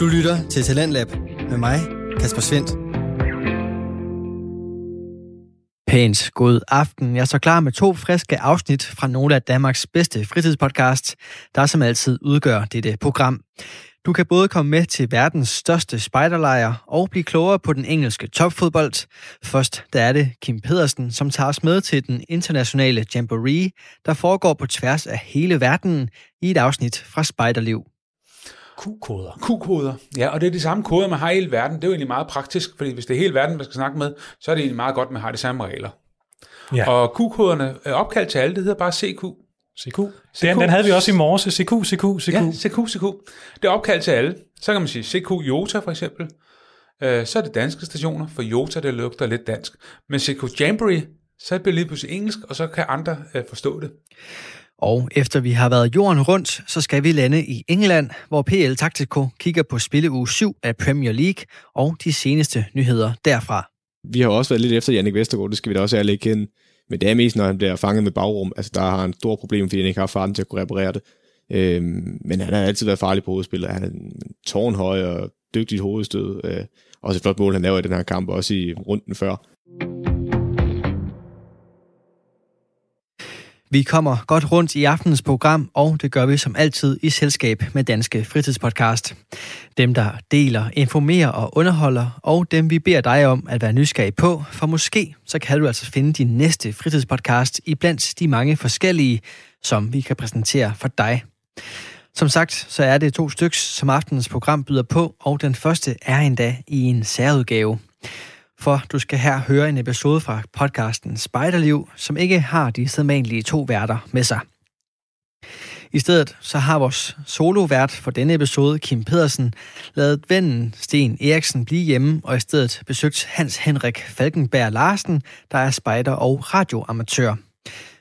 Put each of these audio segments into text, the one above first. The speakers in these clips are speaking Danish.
Du lytter til Talentlab med mig, Kasper Svendt. Pænt god aften. Jeg er så klar med to friske afsnit fra nogle af Danmarks bedste fritidspodcast, der som altid udgør dette program. Du kan både komme med til verdens største spejderlejr og blive klogere på den engelske topfodbold. Først der er det Kim Pedersen, som tager os med til den internationale Jamboree, der foregår på tværs af hele verden i et afsnit fra Spejderliv. Q-koder. Q-koder. Ja, og det er de samme koder, man har i hele verden. Det er jo egentlig meget praktisk, fordi hvis det er hele verden, man skal snakke med, så er det egentlig meget godt, at man har de samme regler. Ja. Og Q-koderne er opkaldt til alle, det hedder bare CQ. CQ. Den, den havde vi også i morges. CQ, CQ, CQ. Ja, CQ, CQ. Det er opkaldt til alle. Så kan man sige CQ Jota for eksempel. Øh, så er det danske stationer, for Jota det lugter lidt dansk. Men CQ Jamboree, så bliver det lige pludselig engelsk, og så kan andre øh, forstå det. Og efter vi har været jorden rundt, så skal vi lande i England, hvor PL Taktiko kigger på spilleuge 7 af Premier League og de seneste nyheder derfra. Vi har også været lidt efter Jannik Vestergaard, det skal vi da også ærligt kende. Men det er mest, når han bliver fanget med bagrum. Altså, der har han store problemer, fordi han ikke har farten til at kunne reparere det. Øhm, men han har altid været farlig på hovedspillet. Han er en tårnhøj og dygtigt hovedstød. Øh, også et flot mål, han laver i den her kamp, også i runden før. Vi kommer godt rundt i aftenens program, og det gør vi som altid i selskab med Danske Fritidspodcast. Dem, der deler, informerer og underholder, og dem vi beder dig om at være nysgerrig på, for måske så kan du altså finde din næste fritidspodcast i blandt de mange forskellige, som vi kan præsentere for dig. Som sagt, så er det to stykker, som aftenens program byder på, og den første er endda i en særudgave for du skal her høre en episode fra podcasten Spejderliv, som ikke har de sædvanlige to værter med sig. I stedet så har vores solovært for denne episode, Kim Pedersen, lavet vennen Sten Eriksen blive hjemme og i stedet besøgt Hans Henrik Falkenberg Larsen, der er spejder og radioamatør.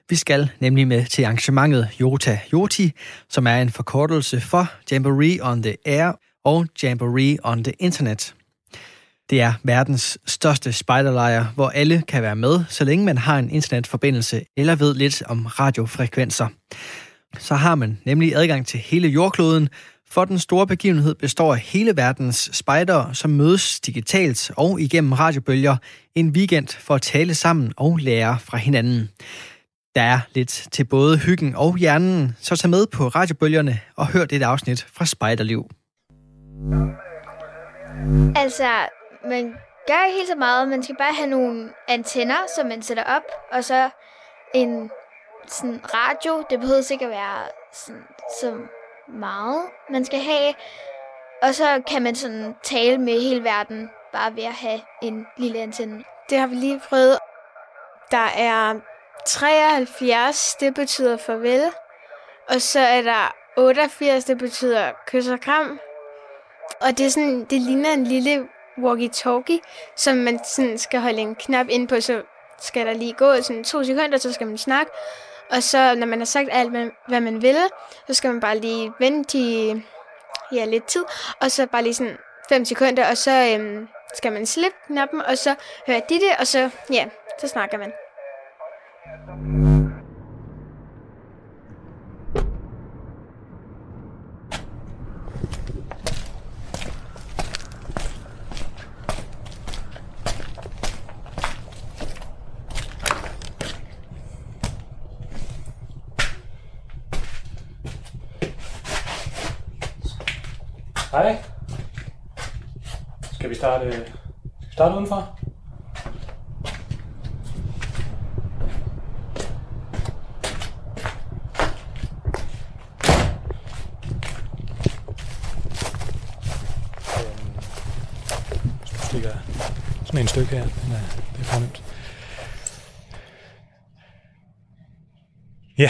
Vi skal nemlig med til arrangementet Jota Joti, som er en forkortelse for Jamboree on the Air og Jamboree on the Internet. Det er verdens største spejderlejr, hvor alle kan være med, så længe man har en internetforbindelse eller ved lidt om radiofrekvenser. Så har man nemlig adgang til hele jordkloden, for den store begivenhed består af hele verdens spejdere, som mødes digitalt og igennem radiobølger en weekend for at tale sammen og lære fra hinanden. Der er lidt til både hyggen og hjernen, så tag med på radiobølgerne og hør det afsnit fra Spejderliv. Altså, man gør ikke helt så meget. Man skal bare have nogle antenner, som man sætter op, og så en sådan radio. Det behøver ikke at være sådan, så meget, man skal have. Og så kan man sådan tale med hele verden, bare ved at have en lille antenne. Det har vi lige prøvet. Der er 73, det betyder farvel. Og så er der 88, det betyder kys og kram. Og det, er sådan, det ligner en lille walkie-talkie, som man sådan skal holde en knap ind på, så skal der lige gå sådan to sekunder, så skal man snakke. Og så, når man har sagt alt, hvad man vil, så skal man bare lige vente i ja, lidt tid, og så bare lige sådan 5 sekunder, og så øhm, skal man slippe knappen, og så hører de det, og så, ja, så snakker man. Hej. Skal vi starte, skal vi starte udenfor? Øhm, ligger sådan en stykke her. Den er, øh, det er fornemt. Ja.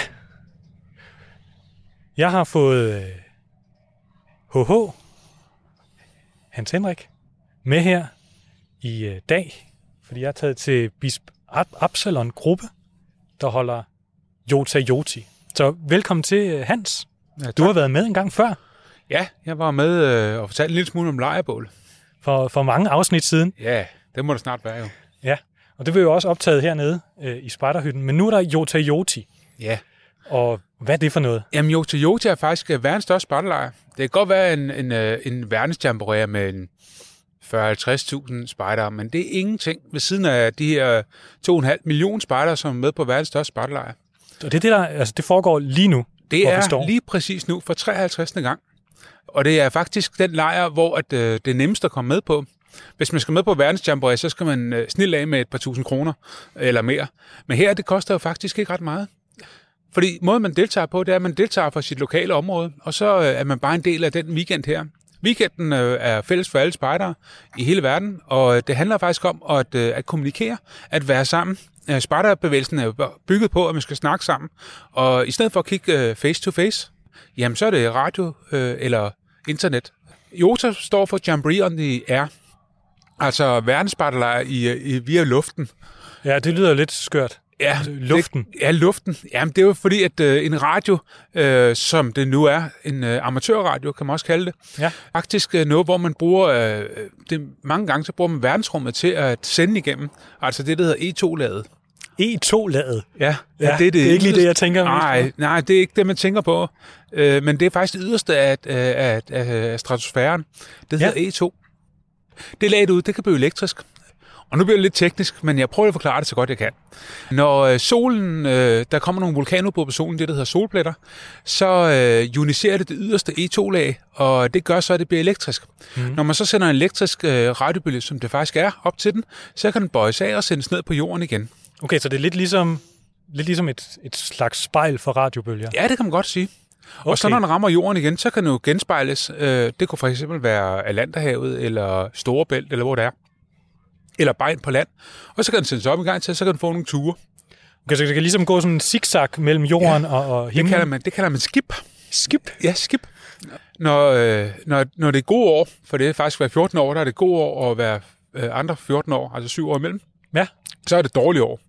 Jeg har fået øh, HH Hans Henrik med her i øh, dag, fordi jeg er taget til Bisp Absalon Gruppe, der holder Jota Joti. Så velkommen til, øh, Hans. Ja, du har været med en gang før. Ja, jeg var med øh, og fortalte en lille smule om lejrebål. For, for mange afsnit siden. Ja, det må det snart være jo. Ja, og det vil jo også optaget hernede øh, i Spejderhytten. Men nu er der Jota Joti. Ja. Og Hvad er det for noget? Jamen, Jota Jota er faktisk verdens største spejderlejr. Det kan godt være en, en, en verdensjamboree med en 40-50.000 spejdere, men det er ingenting ved siden af de her 2,5 millioner spejdere, som er med på verdens største spejderlejr. Og det er det, der, altså det foregår lige nu, Det er står. lige præcis nu for 53. gang. Og det er faktisk den lejr, hvor at, øh, det er nemmest at komme med på. Hvis man skal med på verdensjamboree, så skal man øh, snille af med et par tusind kroner eller mere. Men her, det koster jo faktisk ikke ret meget. Fordi måden, man deltager på, det er, at man deltager fra sit lokale område, og så øh, er man bare en del af den weekend her. Weekenden øh, er fælles for alle spejdere i hele verden, og øh, det handler faktisk om at, øh, at kommunikere, at være sammen. Øh, Spejderbevægelsen er bygget på, at man skal snakke sammen, og i stedet for at kigge øh, face to face, jamen så er det radio øh, eller internet. IOTA står for Jamboree on the Air, altså verdensspejderlejr i, øh, i, via luften. Ja, det lyder lidt skørt. Ja, Luften. Det, ja, luften. Jamen, det er jo fordi, at øh, en radio, øh, som det nu er, en øh, amatørradio, kan man også kalde det, Ja. faktisk øh, noget, hvor man bruger, øh, det, mange gange så bruger man verdensrummet til at sende igennem, altså det, der hedder E2-ladet. E2-ladet. Ja, Ja, det er ikke lige det, jeg tænker mest Nej, nej, det er ikke det, man tænker på. Øh, men det er faktisk det yderste af, af, af, af stratosfæren. Det hedder Ja. E2. Det laget ud, det kan blive elektrisk. Og nu bliver det lidt teknisk, men jeg prøver at forklare det så godt jeg kan. Når øh, solen, øh, der kommer nogle vulkanudbrud på solen, det der hedder solpletter, så øh, ioniserer det det yderste E2-lag, og det gør så, at det bliver elektrisk. Mm. Når man så sender en elektrisk øh, radiobølge, som det faktisk er, op til den, så kan den bøjes af og sendes ned på jorden igen. Okay, så det er lidt ligesom, lidt ligesom et, et slags spejl for radiobølger. Ja, det kan man godt sige. Okay. Og så når den rammer jorden igen, så kan den jo genspejles. Øh, det kunne for eksempel være Atlanterhavet, eller Storebælt, eller hvor det er. Eller Bejen på land. Og så kan den sendes op en gang til, så kan den få nogle ture. Okay, så det kan ligesom gå sådan en zigzag mellem jorden ja, og, og Det himlen. kalder man, det kalder man skib. skib. Ja, skib. Når, øh, når, når det er gode år, for det er faktisk hver 14 år, der er det gode år, og hver øh, andre 14 år, altså 7 år imellem, Ja. så er det dårlige år.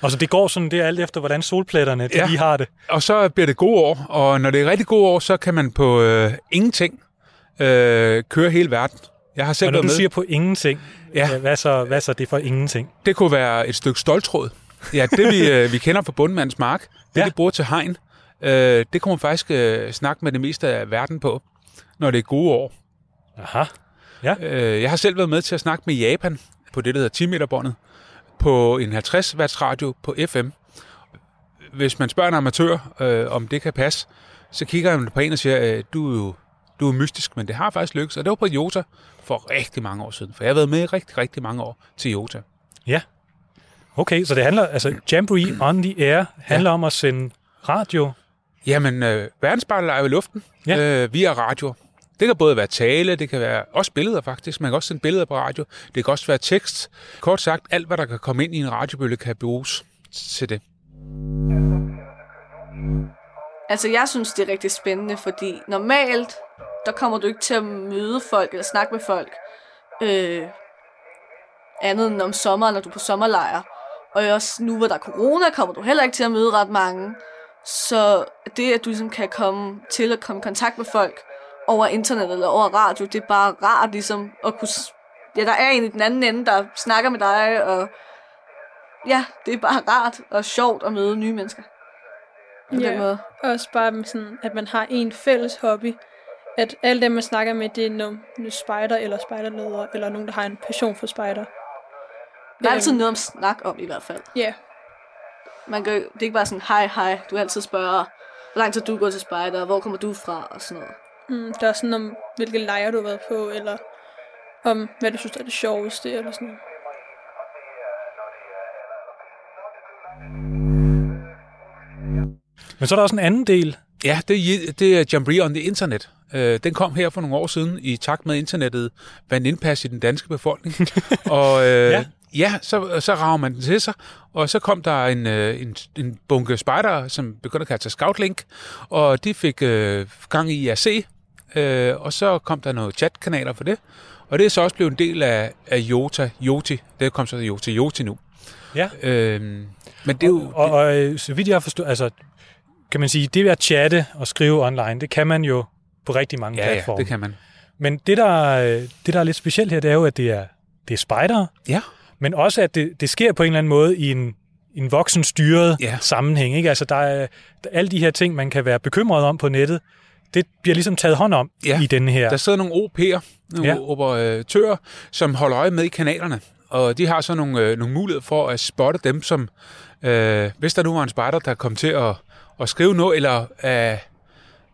Og så det går sådan, det er alt efter, hvordan solpletterne de Ja. lige har det. Og så bliver det gode år, og når det er rigtig gode år, så kan man på øh, ingenting øh, køre hele verden. Jeg har selv Og når du med. siger på ingenting, Ja. ja. hvad, så, hvad så det for ingenting? Det kunne være et stykke stoltråd. Ja, det vi, øh, vi kender fra bundmandens mark, det ja. Ja. de bruger til hegn, øh, det kunne man faktisk øh, snakke med det meste af verden på, når det er gode år. Aha. Øh, jeg har selv været med til at snakke med Japan på det, der hedder 10 meter båndet, på en 50 watts radio på FM. Hvis man spørger en amatør, øh, om det kan passe, så kigger han på en og siger, øh, du er jo du er mystisk, men det har faktisk lykkes. Og det var på Jota for rigtig mange år siden, for jeg har været med i rigtig, rigtig mange år til Jota. Ja. Okay, så det handler, altså Jamboree on the Air handler ja. om at sende radio. Jamen, øh, verdensspejlet er jo i luften ja. øh, via radio. Det kan både være tale, det kan være også billeder faktisk. Man kan også sende billeder på radio. Det kan også være tekst. Kort sagt, alt hvad der kan komme ind i en radiobølge kan bruges til det. Altså, jeg synes, det er rigtig spændende, fordi normalt, der kommer du ikke til at møde folk eller snakke med folk øh, andet end om sommeren, når du er på sommerlejr. Og også nu, hvor der er corona, kommer du heller ikke til at møde ret mange. Så det, at du ligesom kan komme til at komme i kontakt med folk over internet eller over radio, det er bare rart ligesom at kunne... Ja, der er en i den anden ende, der snakker med dig, og ja, det er bare rart og sjovt at møde nye mennesker. På Ja. den måde. Også bare med sådan, at man har en fælles hobby. At alle dem, man snakker med, det er nogle spejder eller spejderledere, eller nogen, der har en passion for spejder. Der er altid Øhm, noget om snak om i hvert fald. Ja, Man kan, det er ikke bare sådan, hej, hej. Du altid spørger, hvor lang tid du går til spejder, hvor kommer du fra, og sådan noget. mm, der er sådan om, hvilke lejre du har været på, eller om, hvad du synes er det sjoveste, eller sådan noget. Men så er der også en anden del. Ja, det, er- det er Jamboree on the Internet. Øh, den kom her for nogle år siden i takt med internettet vandt indpas i den danske befolkning. og øh, Ja. ja, så, så rager man den til sig, og så kom der en, øh, en, en bunke spejdere, som begyndte at kalde sig Scoutlink, og de fik øh, gang i IRC, øh, og så kom der nogle chatkanaler for det, og det er så også blevet en del af, af Jota, Joti. Det kom så til Jota, Joti nu. Ja. Øh, men det er jo... Og, og øh, så vidt jeg forstår, altså, kan man sige, det at chatte og skrive online, det kan man jo på rigtig mange ja, ja, platforme. det kan man. Men det der, øh, det, der er lidt specielt her, det er jo, at det er, det er spejdere, Ja. men også, at det, det sker på en eller anden måde i en, en voksen styret Ja. ja. sammenhæng. Ikke? Altså, der er, der, alle de her ting, man kan være bekymret om på nettet, det bliver ligesom taget hånd om Ja. i denne her. Der sidder nogle OP'er, nogle Ja. ja. operatører, som holder øje med i kanalerne. Og de har så nogle, øh, nogle muligheder for at spotte dem, som øh, hvis der nu var en spejder, der kom til at, at skrive noget, eller øh,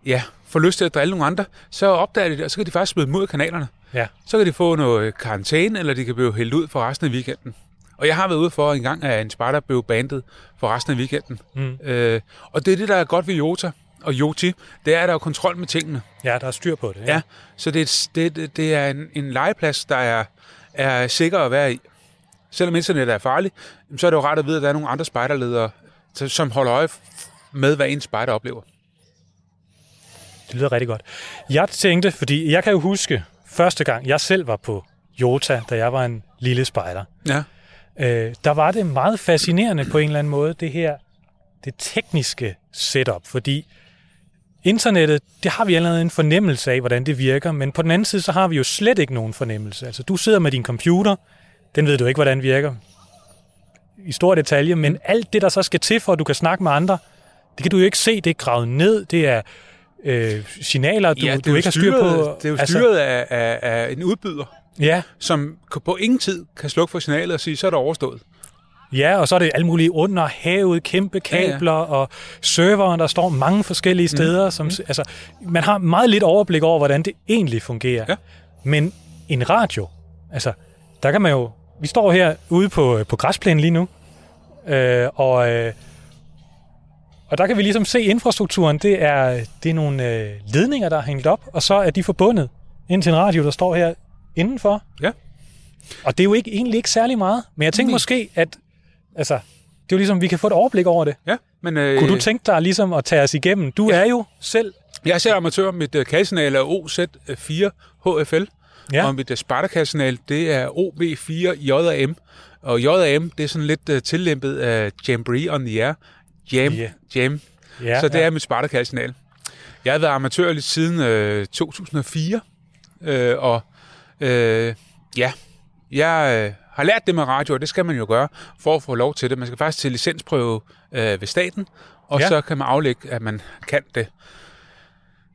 ja, får lyst til at drille nogle andre, så opdager de det, og så kan de faktisk smide dem ud af kanalerne. Ja. Så kan de få noget karantæne, eller de kan blive hældt ud for resten af weekenden. Og jeg har været ude for en gang, at en spejder blev bandet for resten af weekenden. Mm. Øh, og det er det, der er godt ved Jota og Joti, det er, at der er kontrol med tingene. Ja, der er styr på det. Ja, så det, er et- det, det, er en, en legeplads, der er, er sikker at være i. Selvom internettet er farligt, så er det jo rart at vide, at der er nogle andre spejderledere, som holder øje med, hvad en spejder oplever. Det lyder rigtig godt. Jeg tænkte, fordi jeg kan jo huske første gang, jeg selv var på Jota, da jeg var en lille spejder. Ja. Øh, der var det meget fascinerende på en eller anden måde, det her, det tekniske setup, fordi internettet, det har vi allerede en fornemmelse af, hvordan det virker, men på den anden side, så har vi jo slet ikke nogen fornemmelse. Altså, du sidder med din computer, den ved du ikke, hvordan virker i stor detalje, men alt det, der så skal til for, at du kan snakke med andre, det kan du jo ikke se, det er gravet ned, det er øh, signaler, du, ja, du ikke har styr på. Det er jo styret af, af, af en udbyder, Ja, som på ingen tid kan slukke for signalet og sige, så er det overstået. Ja, og så er det alt muligt under havet, kæmpe Ja, ja. kabler og serveren, der står mange forskellige steder. Mm. Som, altså, man har meget lidt overblik over, hvordan det egentlig fungerer. Ja. Men en radio, altså, der kan man jo... Vi står her ude på, på græsplænen lige nu, øh, og, øh, og der kan vi ligesom se infrastrukturen. Det er, det er nogle øh, ledninger, der er hængt op, og så er de forbundet ind til en radio, der står her indenfor. Ja. Og det er jo ikke, egentlig ikke særlig meget, men jeg tænker Nej. måske, at altså, det er jo ligesom, vi kan få et overblik over det. Ja, men, øh, Kunne du tænke dig ligesom at tage os igennem? Du Ja. er jo selv... Jeg er selv amatør. Mit uh, kaldesignal er OZ4 HFL. Ja. Og mit uh, Sparta-signal, det er OB4 JAM. Og JAM, det er sådan lidt uh, tillæmpet af Jamboree on the Air. Jam, Ja. Jam. Ja, Så det ja. er mit Sparta-signal. Jeg har været amatør lidt siden øh, 2004. Øh, og øh, ja, jeg øh, har lært det med radio, og det skal man jo gøre, for at få lov til det. Man skal faktisk til licensprøve øh, ved staten, og ja. så kan man aflægge, at man kan det.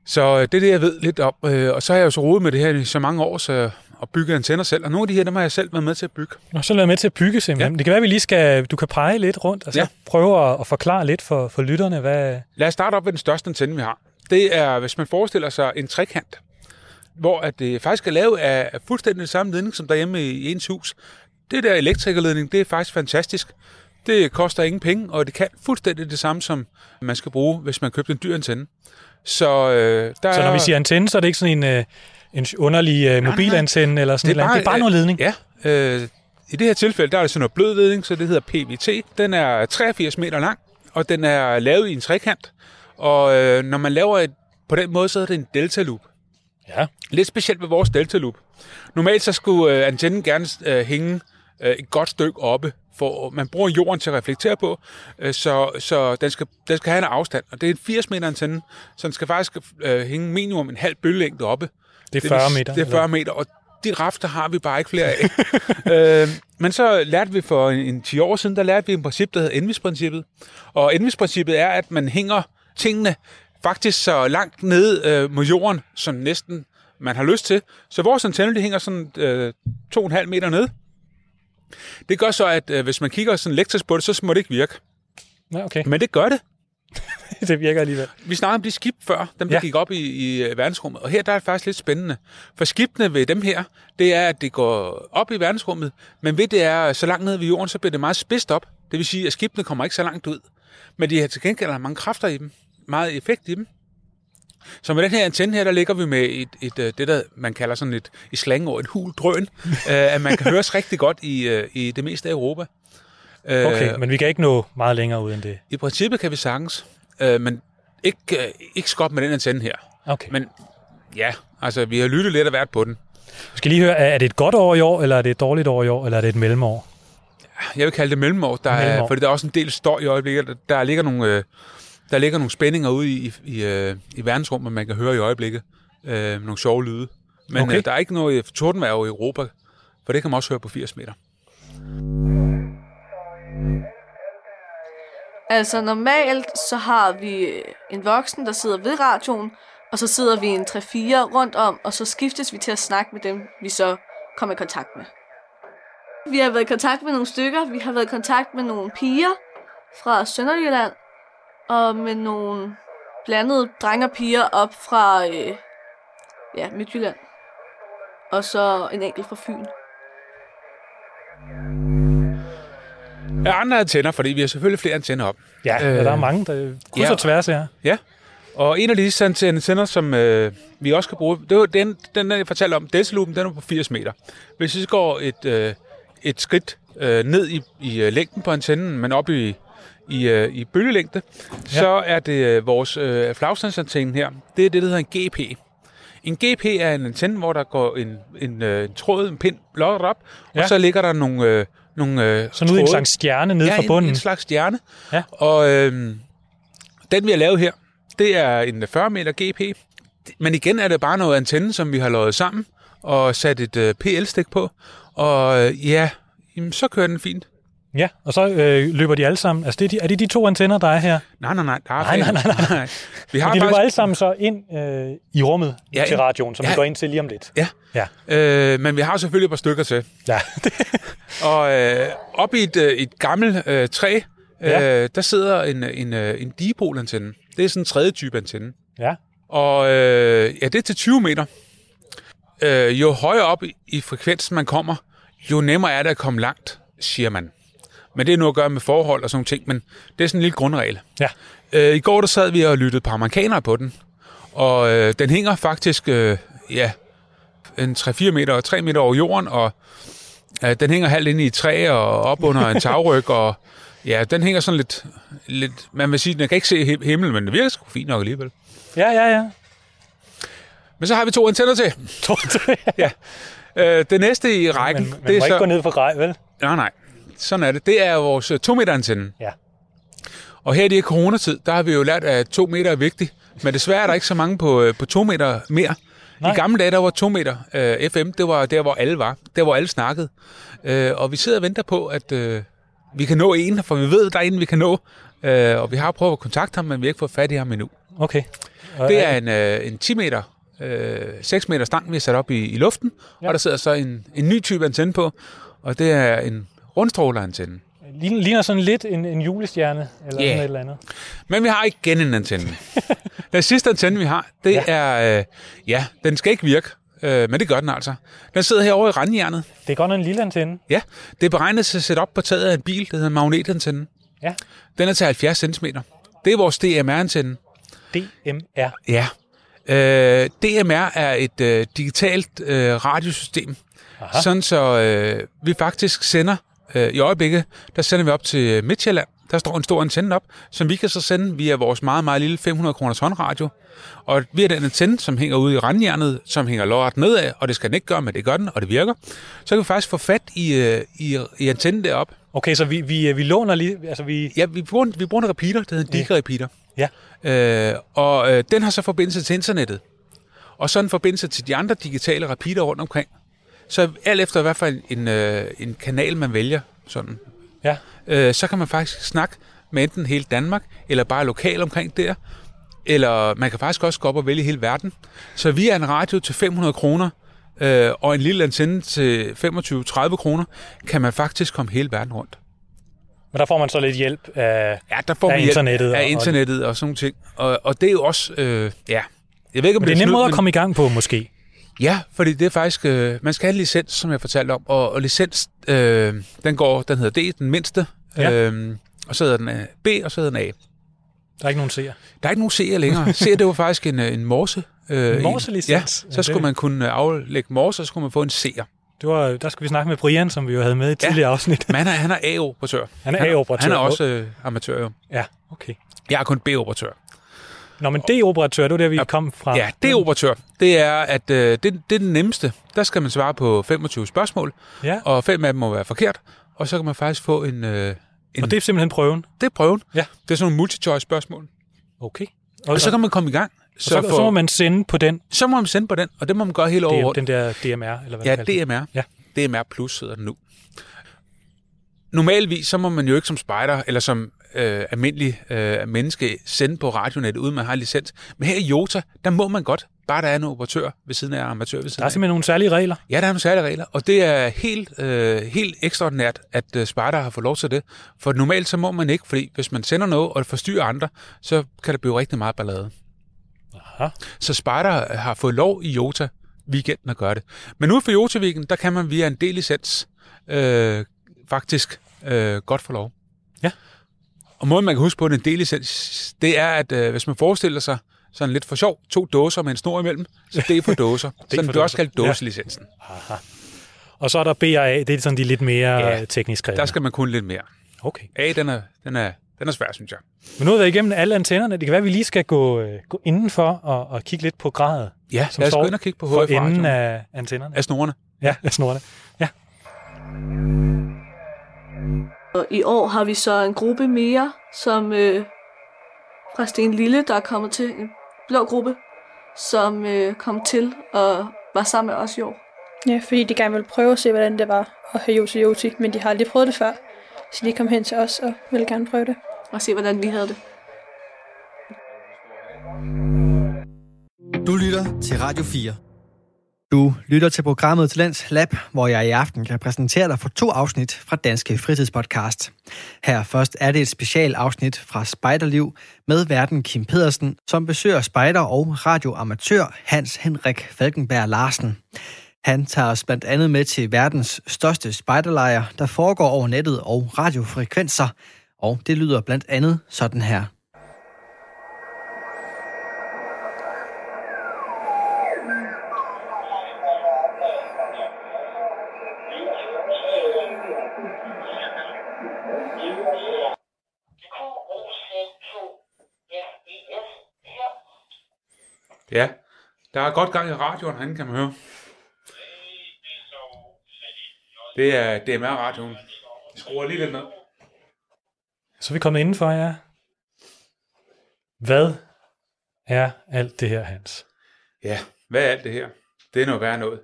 Så øh, det er det, jeg ved lidt om. Øh, og så har jeg jo så rodet med det her i så mange år, så og bygge antenner selv. Og nogle af de her, dem har jeg selv været med til at bygge. Og så jeg med til at bygge simpelthen. Ja. Det kan være, at vi lige skal... Du kan pege lidt rundt, og så ja. Prøve at, at forklare lidt for, for lytterne, hvad... Lad os starte op med den største antenne, vi har. Det er, hvis man forestiller sig en trekant, hvor at det faktisk er lavet af fuldstændig samme ledning, som derhjemme i ens hus. Det der elektrikerledning, det er faktisk fantastisk. Det koster ingen penge, og det kan fuldstændig det samme, som man skal bruge, hvis man købte en dyr antenne. Så, øh, der Så når er, vi siger antenne, så er det ikke sådan en, øh, en underlig øh, mobilantenne eller sådan det er, bare, det er bare noget ledning. Ja. Øh, I det her tilfælde, der er det sådan noget blød ledning, så det hedder PVT. Den er 83 meter lang, og den er lavet i en trekant. Og øh, når man laver et, på den måde, så er det en delta loop. Ja. Lidt specielt ved vores delta loop. Normalt så skulle øh, antennen gerne øh, hænge øh, et godt stykke oppe, for man bruger jorden til at reflektere på, øh, så, så den, skal, den skal have en afstand. Og det er en 80 meter antenne, så den skal faktisk øh, hænge minimum en halv bølgelængde oppe. Det er 40 vil- meter. Det er 40 meter, og de rafter har vi bare ikke flere af. øh, men så lærte vi for en, en 10 år siden, der lærte vi en princip, der hedder Envis-princippet. Og Envis-princippet er, at man hænger tingene faktisk så langt ned øh, mod jorden, som næsten man har lyst til. Så vores antenne, de hænger sådan øh, 2,5 meter ned. Det gør så, at øh, hvis man kigger sådan elektrisk på det, så må det ikke virke. Ja, okay. Men det gør det. det virker alligevel. Vi snakkede om de skib før, dem der Ja. gik op i, i øh, verdensrummet. Og her der er det faktisk lidt spændende. For skibene ved dem her, det er, at det går op i verdensrummet. Men ved det er så langt ned ved jorden, så bliver det meget spidst op. Det vil sige, at skibene kommer ikke så langt ud. Men de har til gengæld mange kræfter i dem. Meget effekt i dem. Så med den her antenne her, der ligger vi med et, et, øh, det, der man kalder sådan et, i slangord, et hul drøn, øh, at man kan høres rigtig godt i, øh, i det meste af Europa. Øh, Okay, men vi kan ikke nå meget længere ud end det. I princippet kan vi sagtens, øh, men ikke, øh, ikke skop med den antenne her. Okay. Men ja, altså vi har lyttet lidt af hvert på den. Jeg skal lige høre, er det et godt år i år, eller er det et dårligt år i år, eller er det et mellemår? Jeg vil kalde det mellemår, der Mellemår. Er, fordi der er også en del støj i øjeblikket. Der, der ligger nogle, øh, der ligger nogle spændinger ude i, i, øh, i verdensrummet, man kan høre i øjeblikket. Øh, nogle sjove lyde. Men Okay. okay. øh, der er ikke noget tordenvejr i Europa, for det kan man også høre på 80 meter. Altså normalt, så har vi en voksen, der sidder ved radioen, og så sidder vi en 3-4 rundt om, og så skiftes vi til at snakke med dem, vi så kommer i kontakt med. Vi har været i kontakt med nogle stykker. Vi har været i kontakt med nogle piger fra Sønderjylland, og med nogle blandede drenge og piger op fra øh, ja, Midtjylland. Og så en enkelt fra Fyn. Ja, andre antenner, fordi vi har selvfølgelig flere antenner op. Ja, øh, der er mange, der krydser ja. tværs her. Ja, og en af de antenner, som øh, vi også kan bruge, det var den, den jeg fortalte om, Delta-loopen, den er på 80 meter. Hvis vi går et, øh, et skridt øh, ned i, i øh, længden på antennen, men op i, i, øh, i bølgelængde, ja. så er det øh, vores øh, flagstandsantenne her. Det er det, der hedder en GP. En GP er en antenne, hvor der går en, en, øh, en tråd, en pind, blot op, ja. og så ligger der nogle... Øh, nogle øh, Sådan ud i en slags stjerne nede ja, fra bunden. En, en slags stjerne. Ja. Og øh, den, vi har lavet her, det er en 40 meter GP. Men igen er det bare noget antenne, som vi har lavet sammen og sat et øh, PL-stik på. Og øh, ja, jamen, så kører den fint. Ja, og så øh, løber de alle sammen. Altså, det er, de, er det de to antenner, der er her? Nej, nej, nej. Der er Nej, nej, nej, nej. nej. Vi har de løber faktisk... alle sammen så ind øh, i rummet Ja, til radioen, som ja. vi går ind til lige om lidt. Ja. Ja, Øh, men vi har selvfølgelig et par stykker til. ja. Og øh, op i et, øh, et gammelt øh, træ, øh, Ja. der sidder en, en, øh, en dipolantenne. Det er sådan en tredje type antenne. ja. Og øh, ja, det er til 20 meter. Øh, jo højere op i, i frekvensen man kommer, jo nemmere er det at komme langt, siger man. Men det er noget at gøre med forhold og sådan nogle ting, men det er sådan en lille grundregel. ja. Øh, I går der sad vi og lyttede på amerikanere på den, og øh, den hænger faktisk øh, ja, en 3-4 meter og 3 meter over jorden, og øh, den hænger halvt inde i et træ og op under en tagryg, og ja, den hænger sådan lidt, lidt man vil sige, den kan ikke se him- himlen, men det virker sgu fint nok alligevel. Ja, ja, ja. Men så har vi to antenner til. ja. Øh, det næste i rækken, Men man det må er ikke så... gå ned for grej, vel? Nej, nej. Sådan er det. Det er vores 2 meter antenne. Ja. Og her i det her coronatid, der har vi jo lært, at 2 meter er vigtigt. Men desværre er der ikke så mange på, øh, på 2 meter mere. Nej. I gamle dage, der var 2 meter øh, FM, det var der, hvor alle var. Der, hvor alle snakkede. Øh, og vi sidder og venter på, at øh, vi kan nå en, for vi ved, der er en, vi kan nå. Øh, og vi har prøvet at kontakte ham, men vi har ikke fået fat i ham endnu. Okay. Og, Det er en, øh, en 10 meter, øh, 6 meter stang, vi har sat op i, i luften, ja. og der sidder så en, en ny type antenne på, og det er en rundstrålerantenne. ligner, ligner sådan lidt en, en julestjerne, eller Ja. sådan et eller andet. Men vi har igen en antenne. den sidste antenne, vi har, det ja. Er, øh, ja, den skal ikke virke, øh, men det gør den altså. Den sidder herovre i randhjernet. Det er godt en lille antenne. Ja, det er beregnet til at sætte op på taget af en bil, der hedder en magnetantenne. Ja. Den er til 70 cm. Det er vores DMR-antenne. DMR. Ja. Øh, DMR er et øh, digitalt øh, radiosystem, Aha. sådan så øh, vi faktisk sender, øh, i øjeblikket, der sender vi op til Midtjylland. Der står en stor antenne op, som vi kan så sende via vores meget, meget lille 500 kroners håndradio. Og via den antenne, som hænger ude i randhjernet, som hænger lodret nedad, og det skal den ikke gøre, men det gør den, og det virker, så kan vi faktisk få fat i, øh, i, i antennen derop. Okay, så vi, vi, vi låner lige... Altså, vi... Ja, vi bruger, vi bruger en repeater, der hedder en Diga-repeater. Ja. Øh, og øh, den har så forbindelse til internettet. Og så en forbindelse til de andre digitale repeater rundt omkring. Så alt efter hvad for en, en, øh, en kanal, man vælger, sådan, Ja. øh, så kan man faktisk snakke med enten hele Danmark, eller bare lokal omkring der. Eller man kan faktisk også gå op og vælge hele verden. Så via en radio til 500 kroner, øh, og en lille antenne til 25-30 kroner, kan man faktisk komme hele verden rundt. Men der får man så lidt hjælp af... Ja, der får Af vi hjælp internettet af og- internettet og sådan nogle ting. Og, og det er jo også, øh, ja, jeg ved ikke, om Men det er en nem snyd, måde at komme i gang på, måske. Ja, fordi det er faktisk, øh, man skal have en licens, som jeg fortalte om, og, og licens, øh, den går, den hedder D, den mindste, Ja. øh, og så hedder den øh, B, og så hedder den A. Der er ikke nogen seer. Der er ikke nogen C'er længere. C'er, det var faktisk en, øh, en morse. Øh, En morselicens? Ja, Ja, så det- skulle man kunne øh, aflægge morse, og så skulle man få en C'er. Det var, der skal vi snakke med Brian, som vi jo havde med i et Ja. tidligere afsnit. Men han er, han er A-operatør. Han er A-operatør. Han er også øh, amatør, jo. Ja, okay. Jeg er kun B-operatør. Nå, men D-operatør, det var der, vi kom fra. Ja, det er operatør. Det er, at øh, det, det er den nemmeste. Der skal man svare på 25 spørgsmål, Ja, og fem af dem må være forkert, og så kan man faktisk få en... Øh, en og det er simpelthen prøven. det er prøven. Ja. Det er sådan nogle multi-choice-spørgsmål. Okay. Og, Og så kan man komme i gang. så, så, så må man sende på den, så må man sende på den, og det må man gøre hele året den der DMR, eller hvad Ja, det. DMR. Ja. DMR Plus hedder den nu. Normalvis, så må man jo ikke som spejder, eller som øh, almindelig øh, menneske sende på radionettet, uden man har licens. Men her i Jota, der må man godt, bare der er en operatør ved siden af, amatør ved siden Der er af. simpelthen nogle særlige regler. Ja, der er nogle særlige regler, og det er helt, øh, helt ekstraordinært, at øh, Sparta har fået lov til det. For normalt så må man ikke, fordi hvis man sender noget, og forstyrrer andre, så kan der blive rigtig meget ballade. Aha. Så Sparta har fået lov i Jota weekenden at gøre det. Men ude for Jota Weekend, der kan man via en del licens øh, faktisk øh, godt få lov. Ja. Og måden, man kan huske på en del licens, det er, at øh, hvis man forestiller sig sådan lidt for sjov, to dåser med en snor imellem, så det er for dåser. sådan det også kaldt dåselicensen. Aha. Og så er der BRA, det er sådan de lidt mere Ja, ja, teknisk regler. Der skal man kunne lidt mere. Okay. A, den er, den er, den er svær, synes jeg. Men nu har vi været igennem alle antennerne. Det kan være, at vi lige skal gå, øh, gå indenfor og, og kigge lidt på gradet. Ja, som lad os gå ind og kigge på HF enden af antennerne. af snorene. Ja, af snorene. Ja. Og i år har vi så en gruppe mere, som øh, fra Sten Lille, der er kommet til, en blå gruppe, som øh, kom til og var sammen med os i år. Ja, fordi de gerne ville prøve at se, hvordan det var at have Yoti Yoti, men de har aldrig prøvet det før. Så de kom hen til os og ville gerne prøve det. Og se, hvordan vi havde det. Du lytter til Radio 4. Du lytter til programmet Talents Lab, hvor jeg i aften kan præsentere dig for to afsnit fra Danske Fritidspodcast. Her først er det et specialafsnit fra Spejderliv med verden Kim Pedersen, som besøger spejder og radioamatør Hans Henrik Falkenberg Larsen. Han tager os blandt andet med til verdens største spejderlejr, der foregår over nettet og radiofrekvenser, og det lyder blandt andet sådan her. Ja, der er godt gang i radioen herinde, kan man høre. Det er DMR-radioen. Jeg skruer lige lidt ned. Så er vi kommet indenfor, ja. Hvad er alt det her, Hans? Ja, hvad er alt det her? Det er noget værd noget.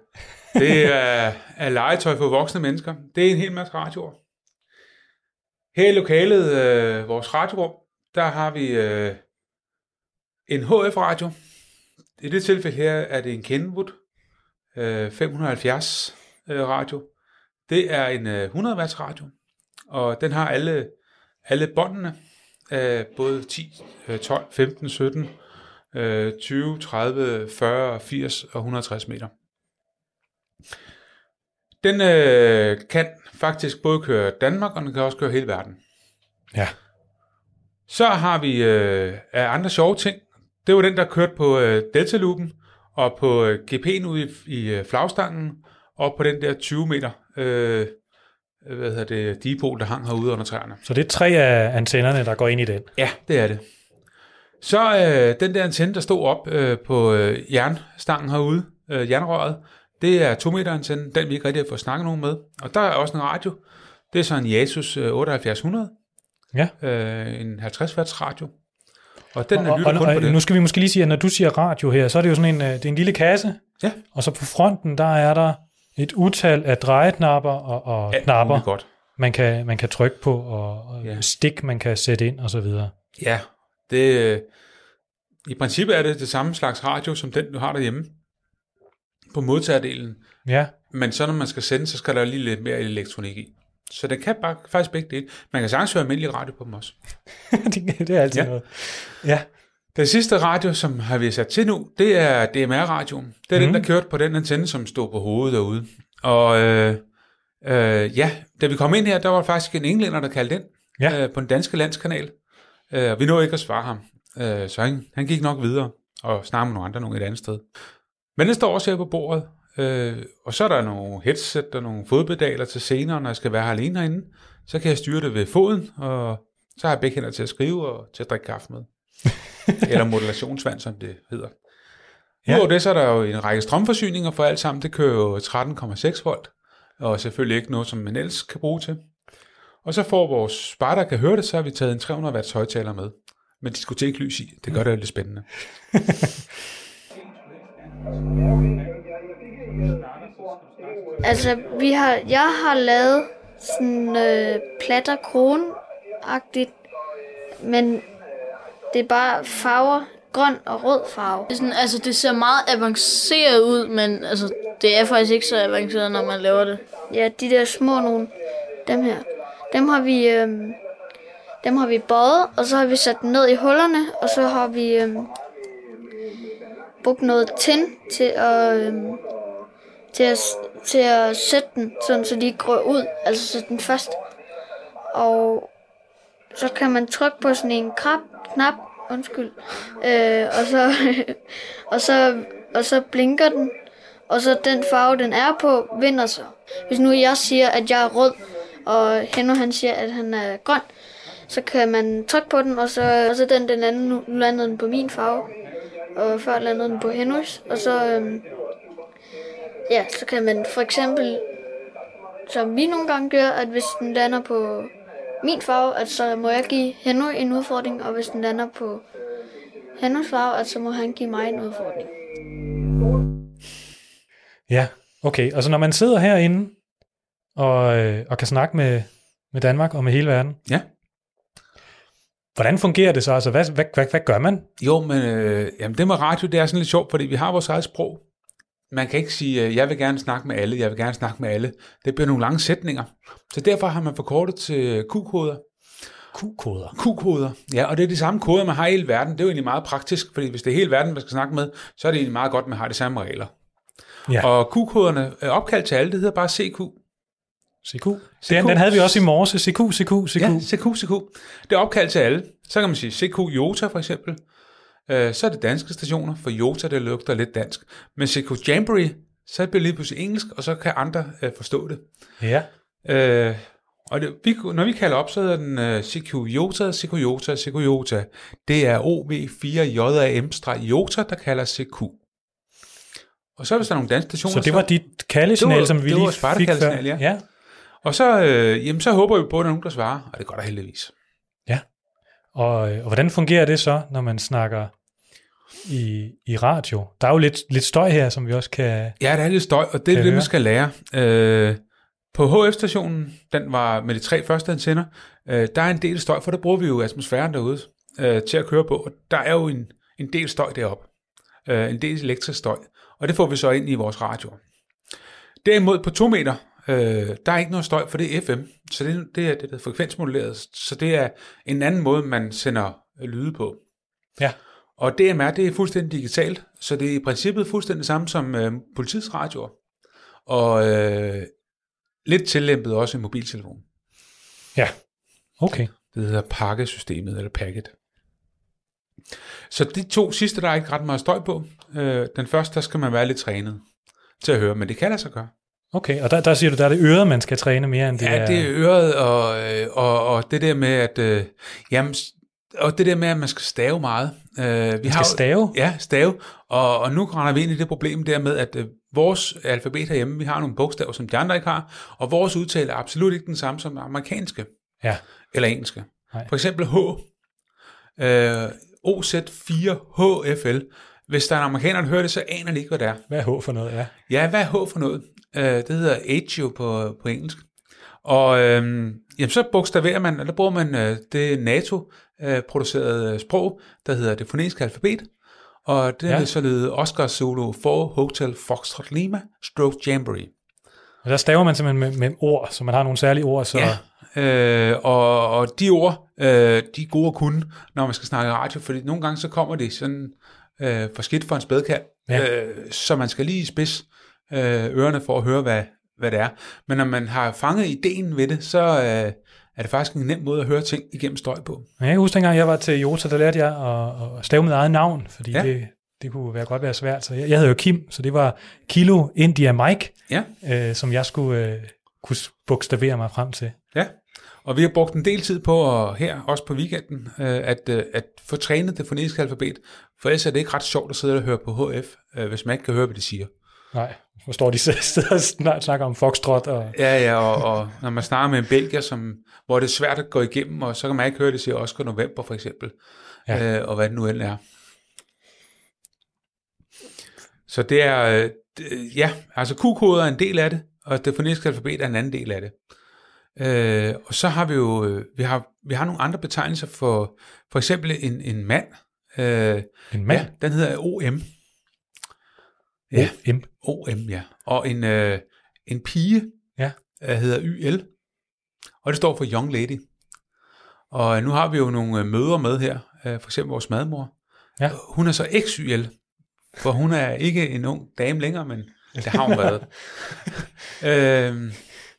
Det er, er legetøj for voksne mennesker. Det er en hel masse radioer. Her i lokalet, øh, vores radiorum, der har vi øh, en HF-radio. I det tilfælde her er det en Kenwood øh, 570 øh, radio. Det er en øh, 100 watts radio, og den har alle, alle båndene, øh, både 10, øh, 12, 15, 17, øh, 20, 30, 40, 80 og 160 meter. Den øh, kan faktisk både køre Danmark, og den kan også køre hele verden. Ja. Så har vi øh, andre sjove ting. Det var den, der kørte på øh, Delta-loopen, og på øh, GP'en ude i, i øh, flagstangen, og på den der 20 meter øh, hvad hedder det, dipol, der hang herude under træerne. Så det er tre af antennerne, der går ind i den. Ja, det er det. Så øh, den der antenne, der stod op øh, på øh, jernstangen herude, øh, jernrøret, det er 2 meter antenne, den vi ikke rigtig har fået snakket nogen med. Og der er også en radio. Det er så en Yasus øh, 7800, Ja. øh, en 50 watts radio. Og den og, lytter og, kun og, på det. nu skal vi måske lige sige, at når du siger radio her, så er det jo sådan en, øh, det er en lille kasse, Ja. og så på fronten, der er der et utal af drejetnapper og, og Alt knapper, godt. man kan, man kan trykke på, og, og Ja. stik, man kan sætte ind, og så videre. Ja, det, øh, i princippet er det det samme slags radio, som den, du har derhjemme på modtagerdelen. Ja, Men så når man skal sende, så skal der lige lidt mere elektronik i. Så det kan bare, faktisk begge dele. Man kan sagtens høre almindelig radio på dem også. det, det er altid Ja. noget. Ja, Den sidste radio, som har vi sat til nu, det er DMR-radioen. Det er mm. den, der kørte på den antenne, som stod på hovedet derude. Og øh, øh, ja, da vi kom ind her, der var faktisk en englænder, der kaldte ind Ja. øh, på den danske landskanal. Øh, og vi nåede ikke at svare ham. Øh, så han, han gik nok videre og snakkede med nogle andre, nogle et andet sted. Men det står også her på bordet. Øh, og så er der nogle headset og nogle fodpedaler til senere, når jeg skal være her alene herinde. Så kan jeg styre det ved foden, og så har jeg begge hænder til at skrive og til at drikke kaffe med. Eller modulationsvand, som det hedder. Ja. Udover det, så er der jo en række strømforsyninger for alt sammen. Det kører jo 13,6 volt, og selvfølgelig ikke noget, som man ellers kan bruge til. Og så får vores spar, der kan høre det, så har vi taget en 300 watts højtaler med. Med diskoteklys i. Det gør det jo lidt spændende. Altså, vi har, jeg har lavet sådan øh, platter krone agtigt men det er bare farver, grøn og rød farve. Det, er sådan, altså, det ser meget avanceret ud, men altså, det er faktisk ikke så avanceret, når man laver det. Ja, de der små nogle, dem her, dem har vi, øhm, dem har vi bøjet, og så har vi sat dem ned i hullerne, og så har vi øhm, brugt noget tin til at, øhm, til at, til at sætte den, sådan, så de ikke grør ud, altså sætte den fast. Og så kan man trykke på sådan en krab, knap, undskyld, øh, og, så, og, så, og så blinker den, og så den farve, den er på, vinder så. Hvis nu jeg siger, at jeg er rød, og Henno han siger, at han er grøn, så kan man trykke på den, og så, og så den, den anden, nu landede den på min farve, og før landede den på Hennos, og så, øhm, ja, så kan man for eksempel, som vi nogle gange gør, at hvis den lander på min farve, at så må jeg give Henno en udfordring, og hvis den lander på Hennos farve, at så må han give mig en udfordring. Ja, okay. Og så når man sidder herinde og, øh, og kan snakke med, med Danmark og med hele verden, Ja. hvordan fungerer det så? Altså, hvad, hvad, hvad, hvad gør man? Jo, men øh, jamen, det med radio, det er sådan lidt sjovt, fordi vi har vores eget sprog. Man kan ikke sige, øh, jeg vil gerne snakke med alle, jeg vil gerne snakke med alle. Det bliver nogle lange sætninger. Så derfor har man forkortet til Q-koder. Q-koder. Q-koder. Ja, og det er de samme koder, man har i hele verden. Det er jo egentlig meget praktisk, fordi hvis det er hele verden, man skal snakke med, så er det egentlig meget godt, at man har de samme regler. Ja. Og Q-koderne er opkaldt til alle, det hedder bare CQ. CQ. Den, den havde vi også i morges. CQ, CQ, CQ. Ja, CQ, CQ. Det er opkaldt til alle. Så kan man sige CQ Jota for eksempel. Øh, så er det danske stationer, for Jota det lugter lidt dansk. Men CQ Jamboree, så bliver det lige pludselig engelsk, og så kan andre øh, forstå det. Ja. Øh, og det, vi, når vi kalder op, så hedder den øh, CQ Jota, CQ Jota, CQ Jota. Det er OV4JAM-Jota, der kalder CQ. Og så hvis der er nogle danske stationer... Så det var dit kaldesignal, var- som vi lige fik før. ja. ja. Og så, øh, jamen, så håber vi på, at der er nogen, der svarer, og det gør der heldigvis. Og, øh, og hvordan fungerer det så, når man snakker i, i radio? Der er jo lidt, lidt støj her, som vi også kan... Ja, der er lidt støj, og det er det, man skal lære. Øh, på HF-stationen, den var med de tre første antenner, øh, der er en del støj, for der bruger vi jo atmosfæren derude øh, til at køre på. Og der er jo en, en del støj deroppe. Øh, en del elektrisk støj. Og det får vi så ind i vores radio. Derimod på 2 meter, øh, der er ikke noget støj, for det er FM. Så det, det er det, der er frekvensmoduleret. Så det er en anden måde, man sender lyde på. Ja. Og DMR, det er fuldstændig digitalt, så det er i princippet fuldstændig samme som øh, politiets radioer. Og øh, lidt tillæmpet også i mobiltelefon. Ja, okay. Det hedder pakkesystemet, eller packet. Så de to sidste, der er ikke ret meget støj på. Øh, den første, der skal man være lidt trænet til at høre, men det kan lade sig gøre. Okay, og der, der siger du, der er det øret, man skal træne mere end det Ja, er... det er øret, og, øh, og, og det der med, at... Øh, jamen, og det der med, at man skal stave meget. Øh, vi Man skal stave? Ja, stave. Og, og nu render vi ind i det problem der med, at øh, vores alfabet herhjemme, vi har nogle bogstaver, som de andre ikke har, og vores udtale er absolut ikke den samme som amerikanske Ja. eller engelske. Nej. For eksempel H. Øh, OZ4HFL. Hvis der er en amerikaner, der hører det, så aner de ikke, hvad det er. Hvad er H for noget? Ja. Ja, hvad er H for noget? Øh, det hedder jo på, på engelsk. Og øhm, jamen, så bogstaverer man, eller bruger man øh, det NATO-producerede sprog, der hedder det fonetiske alfabet. Og det Ja. er så lyder Oscar Zulu for Hotel Foxtrot Lima, Stroke Jamboree. Og der staver man simpelthen med, med ord, så man har nogle særlige ord, så... Ja. Øh, og, og de ord, øh, de er gode at kunne, når man skal snakke radio, fordi nogle gange så kommer de sådan øh, for skidt for en spædkald, Ja. øh, så man skal lige spids øh, ørerne for at høre, hvad, hvad det er. Men når man har fanget ideen ved det, så øh, er det faktisk en nem måde at høre ting igennem støj på. Men jeg kan huske, dengang jeg var til Jota, der lærte jeg at, at stave mit eget navn, fordi ja. Ja. det, det kunne være godt være svært. Så jeg, jeg hedder jo Kim, så det var Kilo India Mike, Ja. øh, som jeg skulle øh, kunne bogstavere mig frem til. Ja, og vi har brugt en del tid på at, her, også på weekenden, øh, at, øh, at få trænet det fonetiske alfabet, for ellers er det ikke ret sjovt at sidde og høre på HF, øh, hvis man ikke kan høre, hvad de siger. Nej, hvor står de sidder og snak- snakker om foxtrot og... Ja, ja, og, og når man snakker med en belgier, som, hvor det er svært at gå igennem, og så kan man ikke høre, det siger Oscar November for eksempel, Ja. øh, og hvad det nu end er. Så det er, øh, ja, altså Q-koder er en del af det, og det fonetiske alfabet er en anden del af det. Øh, og så har vi jo øh, vi har, vi har nogle andre betegnelser for for eksempel en, en mand. Øh, En mand? Ja, den hedder OM. Ja, OM. OM, ja. Og en, øh, en pige Ja. øh, hedder YL. Og det står for Young Lady. Og nu har vi jo nogle øh, møder med her. Øh, for eksempel vores madmor. Ja. Hun er så XYL. For hun er ikke en ung dame længere, men det har hun været. øh,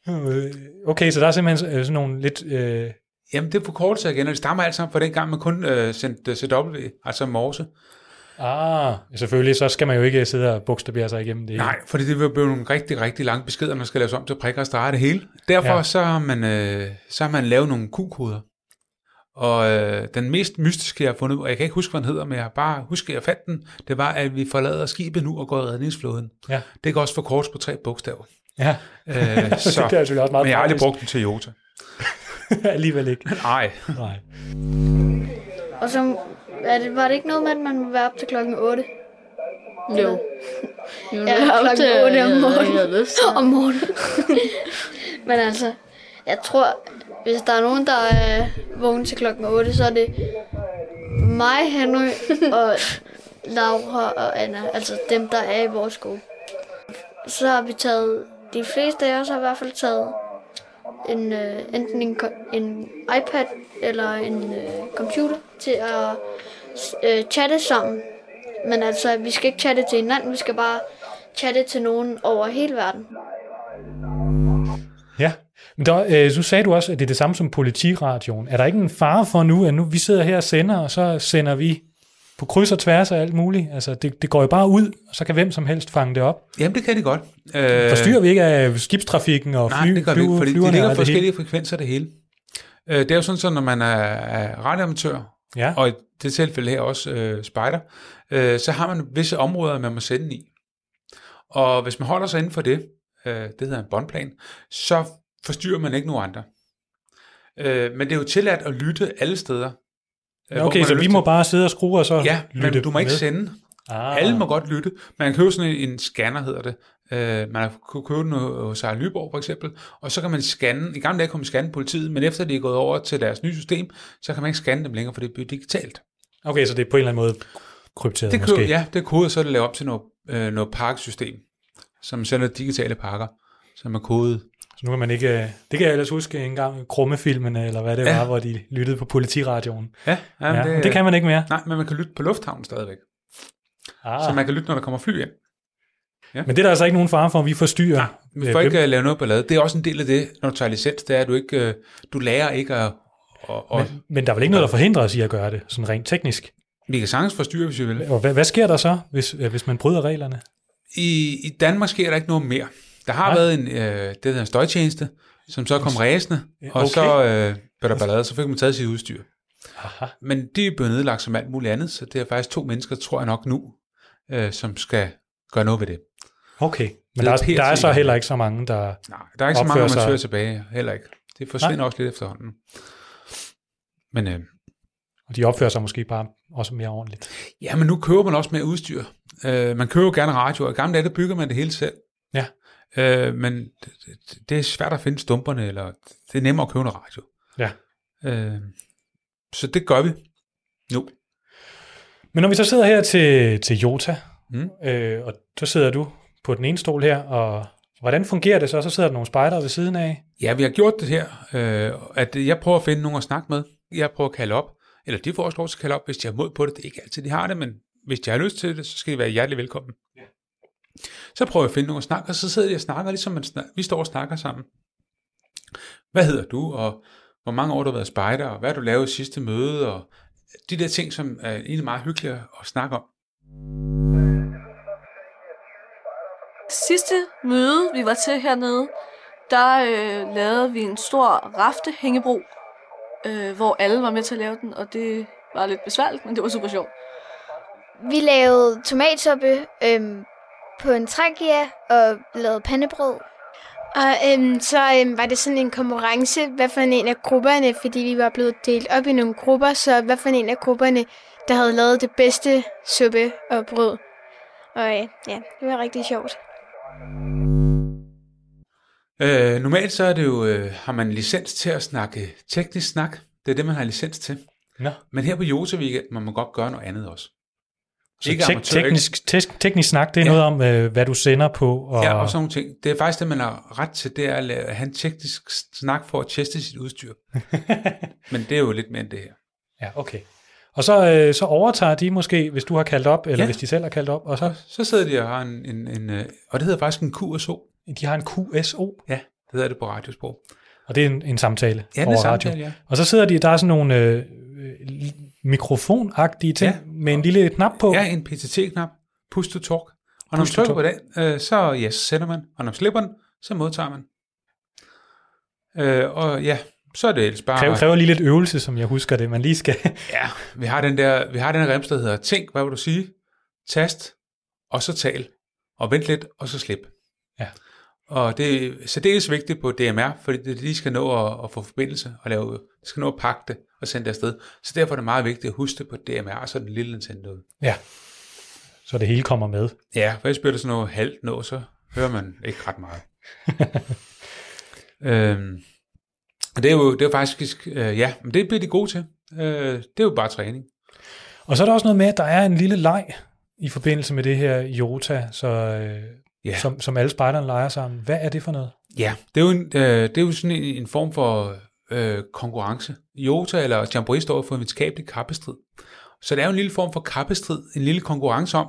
Øh, Okay, så der er simpelthen øh, sådan nogle lidt... Øh, Jamen, det er forkortelse igen, og det stammer alt sammen fra den gang, man kun øh, sendte CW, altså morse. Ah, selvfølgelig, så skal man jo ikke sidde og bogstavere sig igennem det. Nej, fordi det vil blive nogle rigtig, rigtig lange beskeder, når skal laves om til prikker og streger det hele. Derfor Ja. så, har man, øh, så har man lavet nogle Q-koder. Og øh, den mest mystiske, jeg har fundet, og jeg kan ikke huske, hvad den hedder, men jeg har bare husket, at jeg fandt den, det var, at vi forlader skibet nu og går i redningsflåden. Ja. Det kan også forkortes på tre bogstaver. Ja, Øh, så. det er selvfølgelig også meget men jeg har aldrig brugt den til Jota. Alligevel ikke. Nej. Nej. Og så er det, var det ikke noget med, at man må være op til klokken 8? Jo. Jo, Ja, klokken otte om morgenen. Jeg lyst til. Om morgenen. Men altså, jeg tror, hvis der er nogen, der er vågen til klokken 8, så er det mig, Henry og Laura og Anna. Altså dem, der er i vores skole. Så har vi taget, de fleste af os har i hvert fald taget en, øh, enten en, en iPad eller en øh, computer til at øh, chatte sammen. Men altså, vi skal ikke chatte til hinanden, vi skal bare chatte til nogen over hele verden. Ja, men der, øh, så sagde du også, at det er det samme som politiradioen. Er der ikke en fare for nu, at nu vi sidder her og sender, og så sender vi på kryds og tværs af alt muligt? Altså, det, det går jo bare ud, og så kan hvem som helst fange det op. Jamen, det kan de godt. Øh, Forstyrrer vi ikke af skibstrafikken og Nej, fly, det gør vi ikke, fordi de flyverne og ligger alt det hele? forskellige frekvenser det hele. Øh, det er jo sådan, så når man er, er radioamatør, Ja. og i det tilfælde her også øh, spider, øh, så har man visse områder, man må sende i. Og hvis man holder sig inden for det, øh, det hedder en båndplan, så forstyrrer man ikke nogen andre. Øh, men det er jo tilladt at lytte alle steder. Øh, hvor Okay, så vi må til. bare sidde og skrue og så Ja, lytte men du må ikke med. sende. Ah. Alle må godt lytte. Man kan købe sådan en, en scanner, hedder det. Uh, man kunne købe den hos Sarah Lyborg for eksempel, og så kan man scanne, i gamle dage kunne man scanne politiet, men efter de er gået over til deres nye system, så kan man ikke scanne dem længere, for det er blevet digitalt. Okay, så det er på en eller anden måde krypteret Det måske. køber, ja, det er kodet, så er det lavet op til noget, øh, noget parksystem, som sender digitale pakker, som er kodet. Så nu kan man ikke... øh, Det kan jeg ellers huske en gang Krummefilmene, eller hvad det Ja. var, hvor de lyttede på politiradioen. Ja, ja, Ja, det, det kan man ikke mere. Nej, men man kan lytte på lufthavnen stadigvæk, Ah. så man kan lytte, når der kommer fly ind. Men det er der altså ikke nogen fare for, at vi forstyrrer. Vi får øh, ikke uh, lave noget ballade. Det er også en del af det, når du tager licens, det er, at du ikke, uh, du lærer ikke at, og, og men, men der er vel ikke noget, der forhindrer os i at gøre det, sådan rent teknisk. vi kan sagtens forstyrre, hvis vi vil. Og hvad, hvad sker der så, hvis, øh, hvis man bryder reglerne? I, I Danmark sker der ikke noget mere. Der har Nej. været en, øh, det hedder en støjtjeneste, som så kom ræsende, og Okay. så øh, blev der ballade, så fik man taget sit udstyr. Aha. Men de er blevet nedlagt som alt muligt andet, så det er faktisk to mennesker, tror jeg nok nu, øh, som skal gøre noget ved det. Okay, men Det der er er, der er så heller ikke så mange, der... Nej, der er ikke så mange Opfører sig- tilbage, heller ikke. Det forsvinder Nej. også lidt efterhånden. Men øh, Og de opfører sig måske bare også mere ordentligt. ja, men nu køber man også mere udstyr. Øh, man køber jo gerne radio, og i gamle dage, der bygger man det hele selv. Ja. Øh, men det, det, er svært at finde stumperne, eller det er nemmere at købe en radio. Ja. Øh, så det gør vi nu. Men når vi så sidder her til, til Jota, Mm. øh, og så sidder du på den ene stol her, og hvordan fungerer det så? Så sidder der nogle spejdere ved siden af. Ja, vi har gjort det her, øh, at jeg prøver at finde nogen at snakke med. Jeg prøver at kalde op, eller de får også lov til at kalde op, hvis de har mod på det. Det er ikke altid, de har det, men hvis de har lyst til det, så skal de være hjertelig velkommen. Ja. Så prøver jeg at finde nogen at snakke, og så sidder de og snakker, ligesom man snak- vi står og snakker sammen. Hvad hedder du, og hvor mange år du har været spejder, og hvad har du lavet i sidste møde, og de der ting, som er egentlig meget hyggelige at snakke om. Sidste møde, vi var til hernede, der øh, lavede vi en stor raftehængebro, øh, hvor alle var med til at lave den, og det var lidt besværligt, men det var super sjovt. Vi lavede tomatsuppe øhm, på en trækia og lavede pandebrød. Og øhm, så øhm, var det sådan en konkurrence, hvad for en af grupperne, fordi vi var blevet delt op i nogle grupper, så hvad for en af grupperne, der havde lavet det bedste suppe og brød. Og øh, ja, det var rigtig sjovt. Øh, normalt så er det jo, øh, har man licens til at snakke teknisk snak. Det er det, man har licens til. Nå. Men her på Jota Weekend må man godt gøre noget andet også. Så Ikke tek- amatør, teknisk, tek- teknisk snak, det er Ja. noget om, øh, hvad du sender på. Og, Ja, og sådan nogle ting. Det er faktisk det, man har ret til, det er at lave- at have en teknisk snak for at teste sit udstyr. Men det er jo lidt mere end det her. ja, okay. Og så, øh, så overtager de måske, hvis du har kaldt op, eller Ja. hvis de selv har kaldt op, og så Så sidder de og har en, en, en øh, og det hedder faktisk en QSO. de har en QSO, Ja, det hedder det på radiosprog. og det er en, en samtale Ja, det over er radio. samtale, ja. Og så sidder de, der er sådan nogle øh, øh, mikrofonagtige ting Ja. med en lille knap på. Ja, en PTT-knap, push to talk. Og når man trykker på den, øh, så ja, så sender man, og når man slipper den, så modtager man. Øh, og ja, så er det ellers bare... Kræver, kræver lige lidt øvelse, som jeg husker det. Man lige skal... Ja, vi har den der, vi har den rems, der hedder, tænk, hvad vil du sige? Tast, og så tal, og vent lidt, og så slip. Ja. Og det er særdeles vigtigt på DMR, fordi det lige skal nå at, at få forbindelse, og lave, det skal nå at pakke det, og sende det afsted. Så derfor er det meget vigtigt at huske det på DMR, så den lille ud. ja. Så det hele kommer med. Ja, for ellers bliver det sådan noget halvt nå, så hører man ikke ret meget. øhm, og det er jo, det er faktisk, øh, ja, men det bliver de gode til. Øh, det er jo bare træning. Og så er der også noget med, at der er en lille leg i forbindelse med det her Jota, så, øh, Ja. som, som alle spejderne leger sammen. Hvad er det for noget? Ja, det er jo, en, øh, det er jo sådan en, en form for øh, konkurrence. Jota eller Jamboree står for en videnskabelig kappestrid. Så det er jo en lille form for kappestrid, en lille konkurrence om,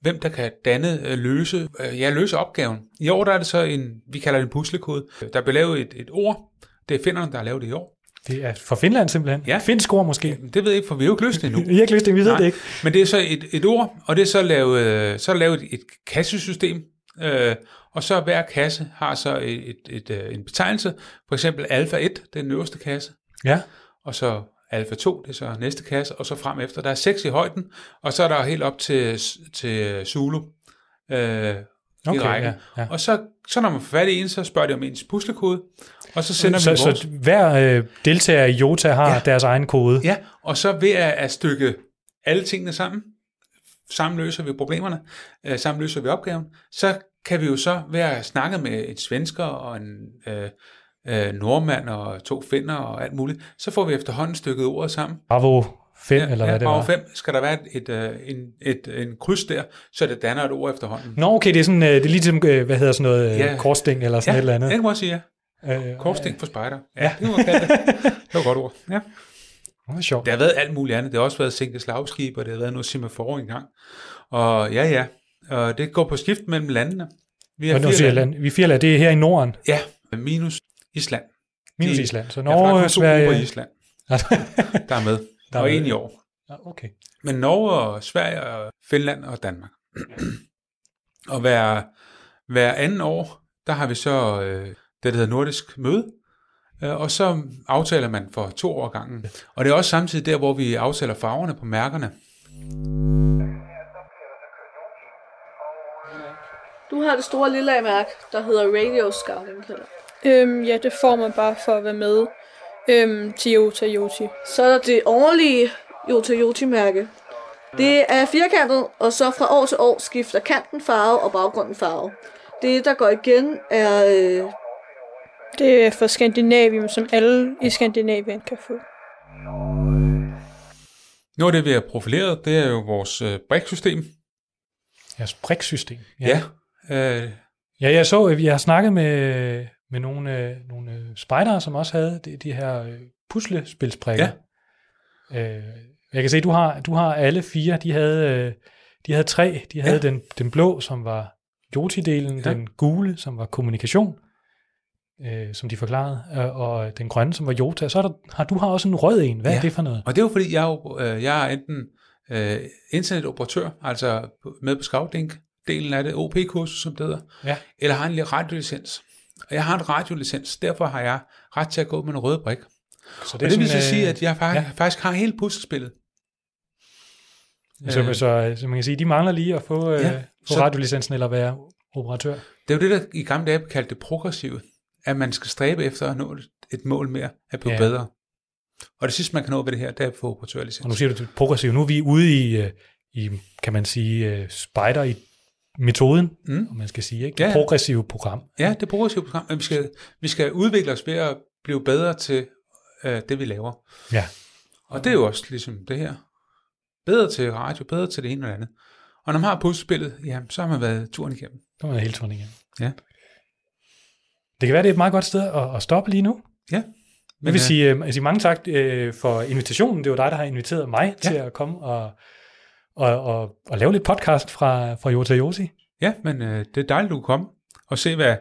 hvem der kan danne, øh, løse, øh, ja, løse opgaven. I år der er det så en, vi kalder det en puslekode. Der bliver lavet et, et ord. Det er finderne, der har lavet det i år. Det er for Finland simpelthen. Ja. Finsk ord måske. Det ved jeg ikke, for vi har jo ikke løst det endnu. Vi har ikke lyst til, vi ved Nej. det ikke. Men det er så et, et ord, og det er så lavet, øh, så er lavet et, et kassesystem, øh, og så hver kasse har så et, et, et, øh, en betegnelse. For eksempel alfa 1, det er den øverste kasse, Ja. og så alfa 2, det er så næste kasse, og så frem efter. Der er seks i højden, og så er der helt op til, til Zulu øh, i Okay, rækken. ja, ja. Og så, så når man får fat i en, så spørger de om ens puslekode, og så sender Så, vi vores. så hver øh, deltager i Jota har ja. deres egen kode. Ja, og så ved at, at stykke alle tingene sammen, sammen løser vi problemerne, øh, sammen løser vi opgaven, så kan vi jo så være snakke med en svensker og en øh, øh, nordmand og to finner og alt muligt, så får vi efterhånden stykket ordet sammen. Bravo 5, ja, eller hvad det Bravo var. 5 skal der være et, et, øh, en, et, en kryds der, så det danner et ord efterhånden. Nå, okay, det er sådan, øh, det er ligesom, øh, hvad hedder sådan noget, Ja. korsting eller sådan ja, et eller andet. det kan man sige, ja. Øh, Korsting for spejder. Ja, Ja. det kalde det. Det var et godt ord. Ja. Det var sjovt. Det har været alt muligt andet. Det har også været sænket slagskib, og det har været noget semafor engang. Og ja, ja. Og det går på skift mellem landene. Vi Og nu siger jeg land. Vi er fire lande. Det er her i Norden, Ja, minus Island. minus De- Island. Så Ja, er Norge, to Sverige... i Island, der er med. Der Der er og med. en i år. Ja, okay. Men Norge og Sverige og Finland og Danmark. og hver, hver anden år, der har vi så øh, det, der hedder nordisk møde. Øh, og så aftaler man for to år gangen. Og det er også samtidig der, hvor vi aftaler farverne på mærkerne. Du har det store lille mærke, der hedder Radio Scouting. Kalder. Øhm, ja, det får man bare for at være med øhm, til Jota Joti. Så er der det årlige Jota Joti-mærke. Det er firkantet, og så fra år til år skifter kanten farve og baggrunden farve. Det, der går igen, er... Øh, Det er for Skandinavien, som alle i Skandinavien kan få. Noget af det, vi har profileret, det er jo vores øh, briksystem. Jeres priksystem. Ja. ja. Øh, Ja, jeg så, jeg har snakket med, med nogle, øh, nogle øh, spejdere, som også havde de, de her øh, puslespilsprikker. Ja. Øh, jeg kan se, du har, du har alle fire. De havde, de havde tre. De havde Ja. den, den blå, som var Joti-delen, Ja. den gule, som var kommunikation, øh, som de forklarede, øh, og den grønne, som var Jota. Så er der, har du har også en rød en. Hvad ja. Er det for noget? Og det er jo fordi, jeg er, jo, øh, jeg er enten øh, internetoperatør, altså med på Scoutlink, delen af det, OP-kursus, som det hedder, Ja. eller har en radiolicens. Og jeg har en radiolicens, derfor har jeg ret til at gå med en rød brik. Så Det, og det vil så øh, sige, at jeg faktisk, ja. faktisk har hele puslespillet. Så, Øh. så, så man kan sige, de mangler lige at få, øh, Ja, få så- radiolicensen eller være operatør. Det er jo det, der i gamle dage blev kaldt det progressive, at man skal stræbe efter at nå et- mål mere, at blive Ja. bedre. Og det sidste, man kan nå ved det her, det er at få operatørlicens. Og nu siger du det progressivt. Nu er vi ude i, øh, i kan man sige, øh, spider i metoden, Mm. om man skal sige, ikke? Ja. Det progressive program. Ja, det progressive program. Men vi skal, vi skal udvikle os ved at blive bedre til øh, det, vi laver. Ja. Og det er jo også ligesom det her. Bedre til radio, bedre til det ene og det andet. Og når man har puslespillet, jamen, så har man været turen igennem. Det var hele turen igen. Ja. Det kan være, det er et meget godt sted at, at stoppe lige nu. Ja. Jeg vil øh, sige, øh, sige mange tak øh, for invitationen. Det var dig, der har inviteret mig Ja. til at komme og, og, og, og lave lidt podcast fra, fra Jota Josi. Ja, men øh, det er dejligt, du kan komme og se, hvad,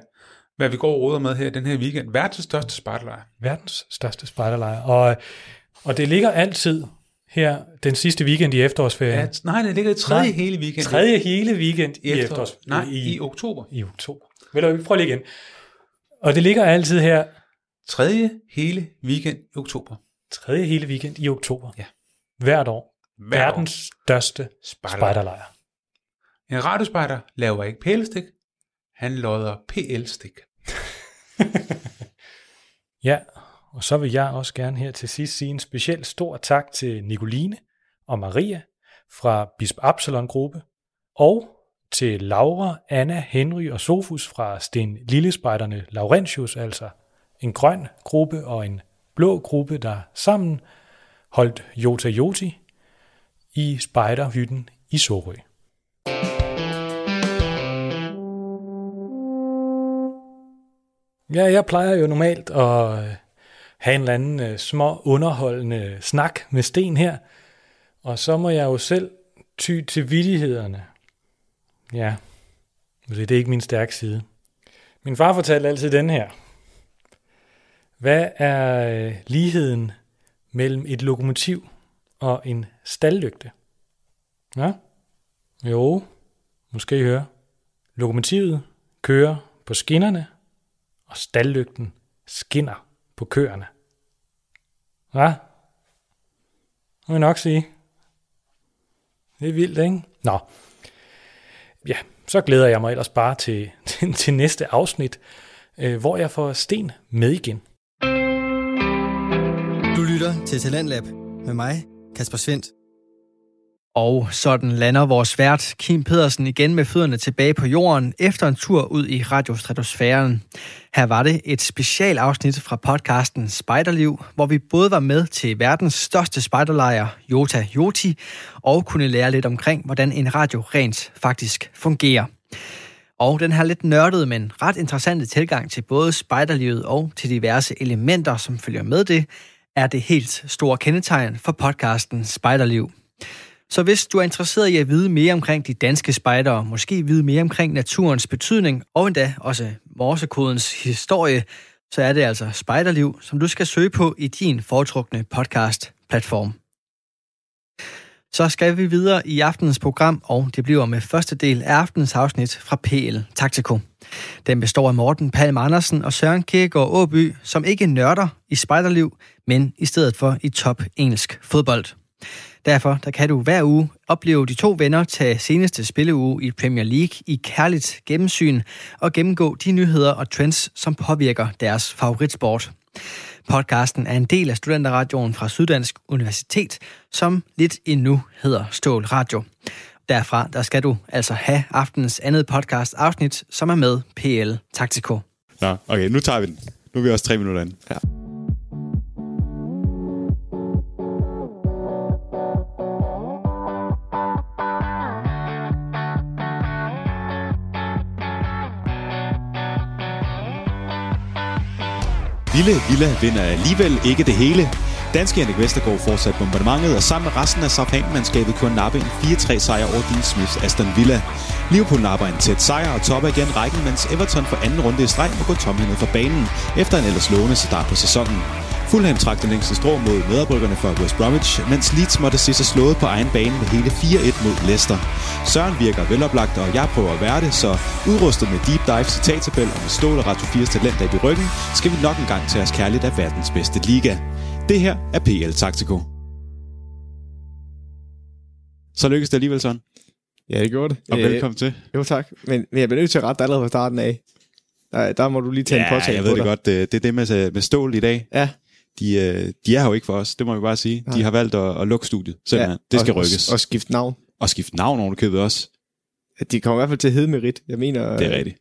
hvad vi går og råder med her den her weekend. Verdens største spejderlejr. Verdens største spejderlejr. Og, og det ligger altid her den sidste weekend i efterårsferien. Ja, nej, det ligger i tredje Nej, hele weekend. Tredje hele weekend i, i, efterårs, efterårs, nej, i, i, i oktober. i oktober. Vil du prøve lige igen? Og det ligger altid her Tredje hele weekend i oktober. tredje hele weekend i oktober. Ja. Hvert år. Verdens største Spejderlejr. spejderlejr. En radiospejder laver ikke pælestik. Han lodder PL-stik. Ja, og så vil jeg også gerne her til sidst sige en speciel stor tak til Nicoline og Maria fra Bisp Absalon Gruppe, og til Laura, Anna, Henry og Sofus fra Sten Lillespejderne Laurentius, altså en grøn gruppe og en blå gruppe, der sammen holdt Jota Joti i spejderhytten i Sorø. Ja, jeg plejer jo normalt at øh, have en eller anden øh, små underholdende snak med Sten her, og så må jeg jo selv ty til vidighederne. Ja, det er ikke min stærke side. Min far fortalte altid den her. Hvad er øh, ligheden mellem et lokomotiv og en stallygte? Ja? Jo, måske I høre. Lokomotivet kører på skinnerne, og stallygten skinner på køerne. Hvad? Må jeg nok sige. Det er vildt, ikke? Nå. Ja, så glæder jeg mig ellers bare til, til, til næste afsnit, øh, hvor jeg får Sten med igen. Du lytter til Talentlab med mig, Kasper Svendt. Og sådan lander vores vært Kim Pedersen igen med fødderne tilbage på jorden efter en tur ud i radiostratosfæren. Her var det et specialafsnit fra podcasten Spejderliv, hvor vi både var med til verdens største spejderlejr, Jota Joti, og kunne lære lidt omkring, hvordan en radio rent faktisk fungerer. Og den her lidt nørdede, men ret interessante tilgang til både spejderlivet og til diverse elementer, som følger med det, er det helt store kendetegn for podcasten Spejderliv. Så hvis du er interesseret i at vide mere omkring de danske spejdere, måske vide mere omkring naturens betydning, og endda også morsekodens historie, så er det altså Spejderliv, som du skal søge på i din foretrukne podcast-platform. Så skal vi videre i aftenens program, og det bliver med første del af aftenens afsnit fra PL Taktiko. Den består af Morten Palm Andersen og Søren Kierkegaard Åby, som ikke nørder i spejderliv, men i stedet for i top engelsk fodbold. Derfor der kan du hver uge opleve de to venner tage seneste spilleuge i Premier League i kærligt gennemsyn og gennemgå de nyheder og trends, som påvirker deres favoritsport. Podcasten er en del af Studenterradioen fra Syddansk Universitet, som lidt endnu hedder Stål Radio. Derfra der skal du altså have aftenens andet podcast afsnit, som er med PL Taktiko. Nå, okay, nu tager vi den. Nu er vi også tre minutter inde. Ja. Ville Villa vinder alligevel ikke det hele. Danske Henrik Vestergaard fortsat bombardementet, og sammen med resten af Southampton-mandskabet kunne nappe en 4-3 sejr over Dean Smiths Aston Villa. Liverpool napper en tæt sejr og topper igen rækken, mens Everton for anden runde i streg må gå tomhændet fra banen, efter en ellers lovende start på sæsonen. Fulham trak den længste strå mod medabryggerne for West Bromwich, mens Leeds måtte se sig slået på egen bane med hele 4-1 mod Leicester. Søren virker veloplagt, og jeg prøver at være det, så udrustet med deep dive citattabel og med stål og Radio 4's talenter i ryggen, skal vi nok en gang tage os kærligt af verdens bedste liga. Det her er PL Taktiko. Så lykkedes det alligevel sådan, Ja, det gjorde det. og Øh, velkommen til. Jo, tak. Men, men jeg bliver nødt til at rette dig allerede fra starten af. Der, der må du lige tage en Ja, påtale jeg ved på det dig. godt. Det, det er det med, med stål i dag. Ja. De, øh, de er jo ikke for os, det må vi bare sige. De Nej. har valgt at, at lukke studiet, simpelthen. Ja, det skal og, rykkes. Og, skifte navn. og skifte navn oven købet også. de kommer i hvert fald til at hedde merit. Jeg mener... Det er rigtigt.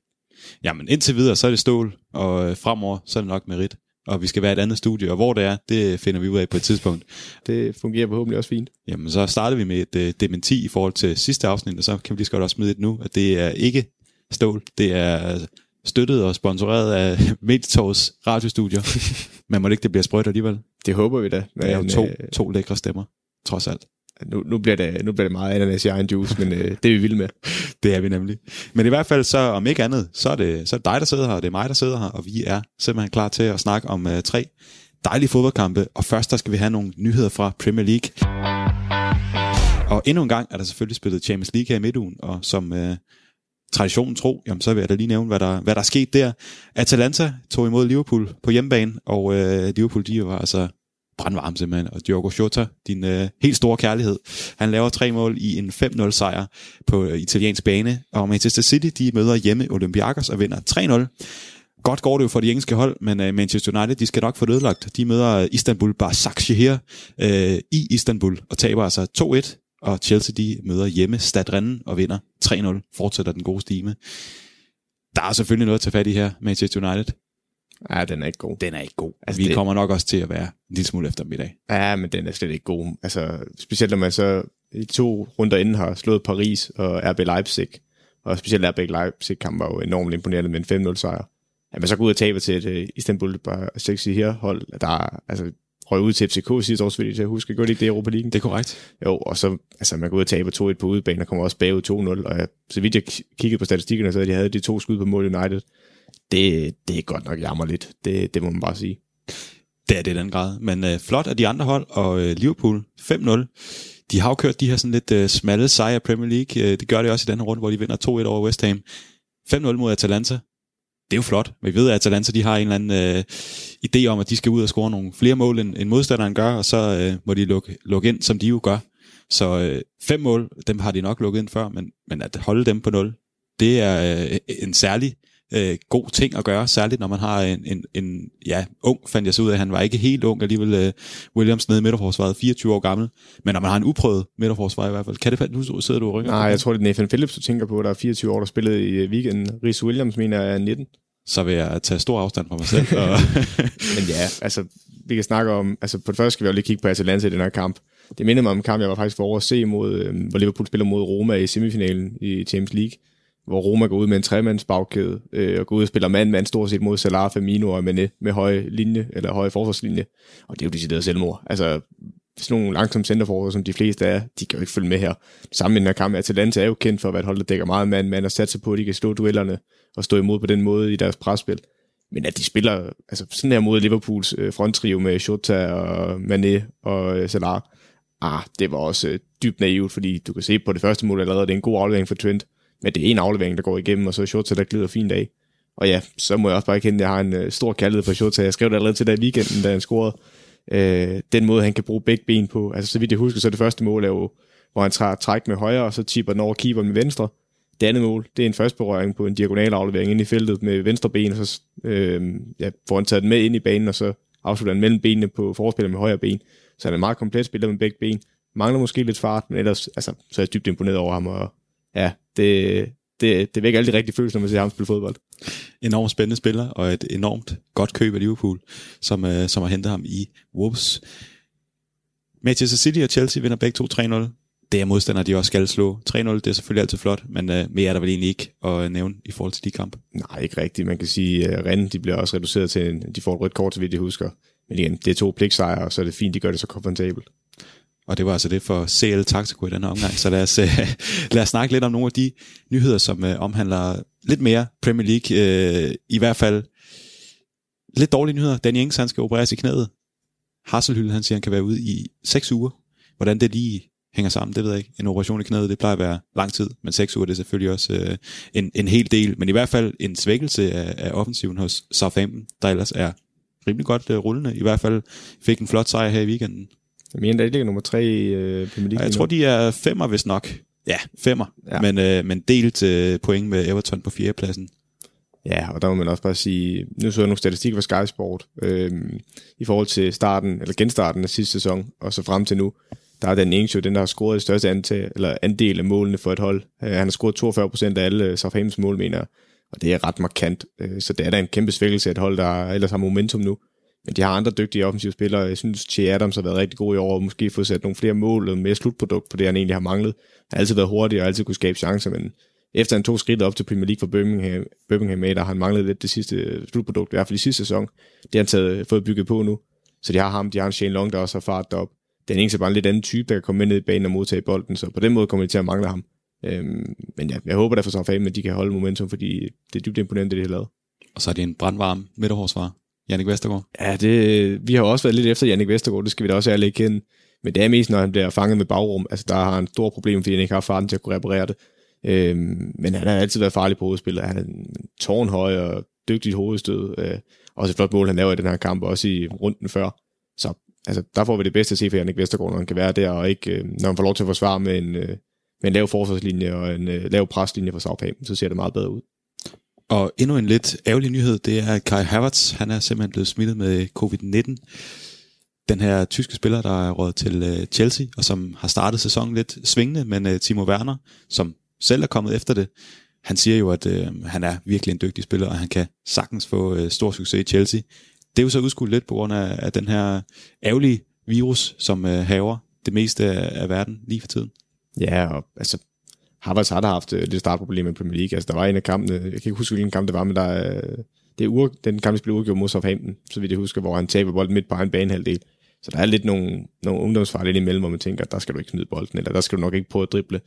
Jamen indtil videre, så er det stål, og øh, fremover, så er det nok merit. Og vi skal være et andet studie, og hvor det er, det finder vi ud af på et tidspunkt. Det fungerer forhåbentlig også fint. Jamen, så starter vi med et uh, dementi i forhold til sidste afsnit, og så kan vi lige så godt også smide et nu, at det er ikke stål. Det er støttet og sponsoreret af Meditor's radiostudier. Men må det ikke, det bliver sprødt alligevel? Det håber vi da. Det er jo to, to lækre stemmer, trods alt. Nu, nu, bliver det, nu bliver det meget ananas i egen juice, men øh, det er vi vilde med. det er vi nemlig. Men i hvert fald så, om ikke andet, så er det, så er det dig, der sidder her, og det er mig, der sidder her, og vi er simpelthen klar til at snakke om uh, tre dejlige fodboldkampe. Og først der skal vi have nogle nyheder fra Premier League. Og endnu en gang er der selvfølgelig spillet Champions League her i midtugen, og som uh, traditionen tro, jamen så vil jeg da lige nævne, hvad der, hvad der er sket der. Atalanta tog imod Liverpool på hjemmebane, og øh, Liverpool de var altså brandvarm simpelthen. Og Diogo Jota, din øh, helt store kærlighed, han laver tre mål i en 5-0 sejr på øh, italiensk bane. Og Manchester City, de møder hjemme Olympiakos og vinder 3-0. Godt går det jo for de engelske hold, men øh, Manchester United, de skal nok få det ødelagt. De møder øh, Istanbul Başakşehir øh, i Istanbul og taber altså 2-1. Og Chelsea, de møder hjemme Stadrennen og vinder 3-0. Fortsætter den gode stime. Der er selvfølgelig noget at tage fat i her, Manchester United. Ja, den er ikke god. Den er ikke god. Altså, vi det... kommer nok også til at være en lille smule efter middag. Ja, men den er slet ikke god. Altså, specielt når man så i to runder inden har slået Paris og RB Leipzig. Og specielt RB Leipzig kamp var jo enormt imponerende med en 5-0 sejr. At man så går ud og taber til et uh, Istanbul bare sexy her hold, der er, altså, røg ud til FCK sidste år, så jeg huske. Gør det ikke det i Europa League? Det er korrekt. Jo, og så, altså man går ud og taber 2-1 på udebane, og kommer også bagud 2-0, og jeg, så vidt jeg kiggede på statistikkerne, så de havde de to skud på mål United det, det er godt nok jammer lidt. Det, det må man bare sige. Det er det i den grad. Men øh, flot af de andre hold, og øh, Liverpool 5-0. De har jo kørt de her sådan lidt øh, smalle sejre i Premier League. Øh, det gør det også i den her runde, hvor de vinder 2-1 over West Ham. 5-0 mod Atalanta. Det er jo flot. Vi ved, at Atalanta de har en eller anden øh, idé om, at de skal ud og score nogle flere mål, end, end modstanderen gør, og så øh, må de lukke, lukke ind, som de jo gør. Så øh, fem mål, dem har de nok lukket ind før, men, men at holde dem på nul, det er øh, en særlig øh, god ting at gøre, særligt når man har en, en, en ja, ung, fandt jeg så ud af, han var ikke helt ung alligevel, øh, Williams nede i midterforsvaret, 24 år gammel, men når man har en uprøvet midterforsvar i hvert fald, kan det nu sidder du og rykker? Nej, jeg tror det er Nathan Phillips, du tænker på, der er 24 år, der spillede i øh, weekenden. Rhys Williams mener er 19. Så vil jeg tage stor afstand fra mig selv. og men ja, altså, vi kan snakke om, altså på det første skal vi jo lige kigge på Atalanta i den her kamp. Det minder mig om en kamp, jeg var faktisk for over at se mod, øh, hvor Liverpool spiller mod Roma i semifinalen i Champions League hvor Roma går ud med en tremands bagkæde, øh, og går ud og spiller mand-mand stort set mod Salah, Firmino og Mané med høje linje, eller høje forsvarslinje. Og det er jo decideret selvmord. Altså, sådan nogle langsomme centerforhold, som de fleste er, de kan jo ikke følge med her. Sammen med den her kamp, Atalanta er jo kendt for at være et hold, der dækker meget mand-mand og satser på, at de kan stå duellerne og stå imod på den måde i deres presspil. Men at de spiller altså sådan her mod Liverpools øh, fronttrio med Shota og Mané og øh, Salah, ah, det var også øh, dybt naivt, fordi du kan se på det første mål allerede, det er en god aflevering for Trent, men det er en aflevering, der går igennem, og så Shota, der glider fint af. Og ja, så må jeg også bare kende, at jeg har en øh, stor kærlighed for Shota. Jeg skrev det allerede til dig i weekenden, da han scorede. Øh, den måde, han kan bruge begge ben på. Altså, så vidt jeg husker, så det første mål er jo, hvor han tager træk med højre, og så tipper den over keeper med venstre. Det andet mål, det er en første berøring på en diagonal aflevering ind i feltet med venstre ben, og så øh, ja, får han taget den med ind i banen, og så afslutter han mellem benene på forspiller med højre ben. Så han er en meget komplet spiller med begge ben. Mangler måske lidt fart, men ellers altså, så er jeg dybt imponeret over ham, og ja, det, det, det vækker alle de rigtige følelser, når man ser ham spille fodbold. Enormt spændende spiller, og et enormt godt køb af Liverpool, som, uh, som har hentet ham i Wolves. Manchester City og Chelsea vinder begge to 3-0. Det er modstandere, de også skal slå. 3-0, det er selvfølgelig altid flot, men uh, mere er der vel egentlig ikke at nævne i forhold til de kampe. Nej, ikke rigtigt. Man kan sige, at uh, Rennes, de bliver også reduceret til, en, de får et rødt kort, så vidt jeg husker. Men igen, det er to pligtsejre, og så er det fint, de gør det så komfortabelt. Og det var altså det for CL Taktiko i den omgang. Så lad os, øh, lad os snakke lidt om nogle af de nyheder, som øh, omhandler lidt mere Premier League. Øh, I hvert fald lidt dårlige nyheder. Danny Ings, han skal opereres i knæet. Hasselhylde, han siger, han kan være ude i 6 uger. Hvordan det lige hænger sammen, det ved jeg ikke. En operation i knæet, det plejer at være lang tid, men 6 uger det er selvfølgelig også øh, en, en hel del. Men i hvert fald en svækkelse af, af offensiven hos Southampton, der ellers er rimelig godt øh, rullende. I hvert fald fik en flot sejr her i weekenden. Jeg mener, der ligger nummer tre i øh, Premier League. Jeg tror, de er femmer, hvis nok. Ja, femmer. Ja. Men, øh, men delt øh, point med Everton på fjerdepladsen. Ja, og der må man også bare sige, nu så jeg nogle statistikker fra Sky Sport, øh, i forhold til starten, eller genstarten af sidste sæson, og så frem til nu, der er den jo den, der har scoret det største antal, eller andel af målene for et hold. Øh, han har scoret 42 procent af alle Southamptons mål, mener jeg. Og det er ret markant. Øh, så det er da en kæmpe svækkelse af et hold, der ellers har momentum nu. Men de har andre dygtige offensive spillere. Jeg synes, Che Adams har været rigtig god i år, og måske fået sat nogle flere mål og mere slutprodukt på det, han egentlig har manglet. Han har altid været hurtig og altid kunne skabe chancer, men efter han tog skridt op til Premier League for Birmingham, Birmingham med, der har han manglet lidt det sidste slutprodukt, i hvert fald i sidste sæson. Det har han taget, fået bygget på nu. Så de har ham, de har en Shane Long, der også har fart derop. Den eneste bare en lidt anden type, der kan komme ned i banen og modtage bolden, så på den måde kommer de til at mangle ham. Øhm, men ja, jeg håber derfor så fanden, at de kan holde momentum, fordi det er dybt imponerende, det de har lavet. Og så er det en brandvarm midterhårsvar. Jannik Vestergaard. Ja, det, vi har også været lidt efter Jannik Vestergaard, det skal vi da også ærligt kende. Men det er mest, når han bliver fanget med bagrum. Altså, der har han store problemer, fordi han ikke har farten til at kunne reparere det. Øhm, men han har altid været farlig på hovedspillet. Han er en tårnhøj og dygtigt hovedstød. Øh, også et flot mål, han laver i den her kamp, også i runden før. Så altså, der får vi det bedste at se for Jannik Vestergaard, når han kan være der, og ikke, øh, når han får lov til at forsvare med en, øh, med en lav forsvarslinje og en øh, lav preslinje for Southampton, så ser det meget bedre ud. Og endnu en lidt ærgerlig nyhed, det er Kai Havertz. Han er simpelthen blevet smittet med covid-19. Den her tyske spiller, der er råd til øh, Chelsea, og som har startet sæsonen lidt svingende, men øh, Timo Werner, som selv er kommet efter det, han siger jo, at øh, han er virkelig en dygtig spiller, og han kan sagtens få øh, stor succes i Chelsea. Det er jo så udskudt lidt på grund af, af den her ærgerlige virus, som øh, haver det meste af, af verden lige for tiden. Ja, og altså, Havertz har da haft øh, lidt startproblemer i Premier League. Altså, der var en af kampene, jeg kan ikke huske, hvilken kamp det var, men der, øh, det er ur, den kamp, der blev udgjort mod Southampton, så vidt jeg husker, hvor han taber bolden midt på en banehalvdel. Så der er lidt nogle, nogle ungdomsfejl ind imellem, hvor man tænker, der skal du ikke smide bolden, eller der skal du nok ikke prøve at drible.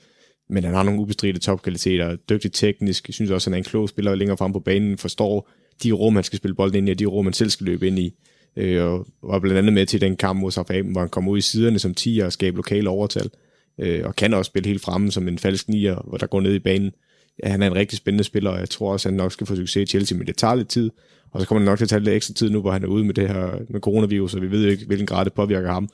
Men han har nogle ubestridte topkvaliteter, dygtig teknisk, jeg synes også, han er en klog spiller længere frem på banen, forstår de rum, han skal spille bolden ind i, og de rum, han selv skal løbe ind i. Øh, og var blandt andet med til den kamp mod Southampton, hvor han kom ud i siderne som 10 og skabte lokale overtal øh, øh, og kan også spille helt fremme som en falsk nier, hvor der går ned i banen. Ja, han er en rigtig spændende spiller, og jeg tror også, at han nok skal få succes i Chelsea, men det tager lidt tid. Og så kommer han nok til at tage lidt ekstra tid nu, hvor han er ude med det her med coronavirus, og vi ved jo ikke, hvilken grad det påvirker ham.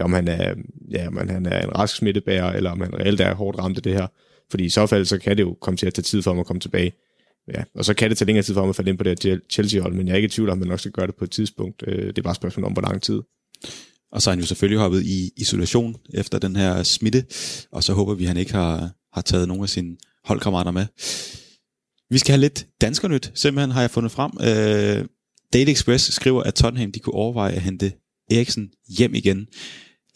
Om han er, ja, om han er en rask smittebærer, eller om han reelt er hårdt ramt af det her. Fordi i så fald, så kan det jo komme til at tage tid for ham at komme tilbage. Ja, og så kan det tage længere tid for ham at falde ind på det her Chelsea-hold, men jeg er ikke i tvivl om, at man nok skal gøre det på et tidspunkt. Øh, det er bare et spørgsmål om, hvor lang tid. Og så er han jo selvfølgelig hoppet i isolation efter den her smitte, og så håber vi, at han ikke har, har taget nogen af sine holdkammerater med. Vi skal have lidt danskernyt, simpelthen har jeg fundet frem. Øh, Daily Express skriver, at Tottenham de kunne overveje at hente Eriksen hjem igen.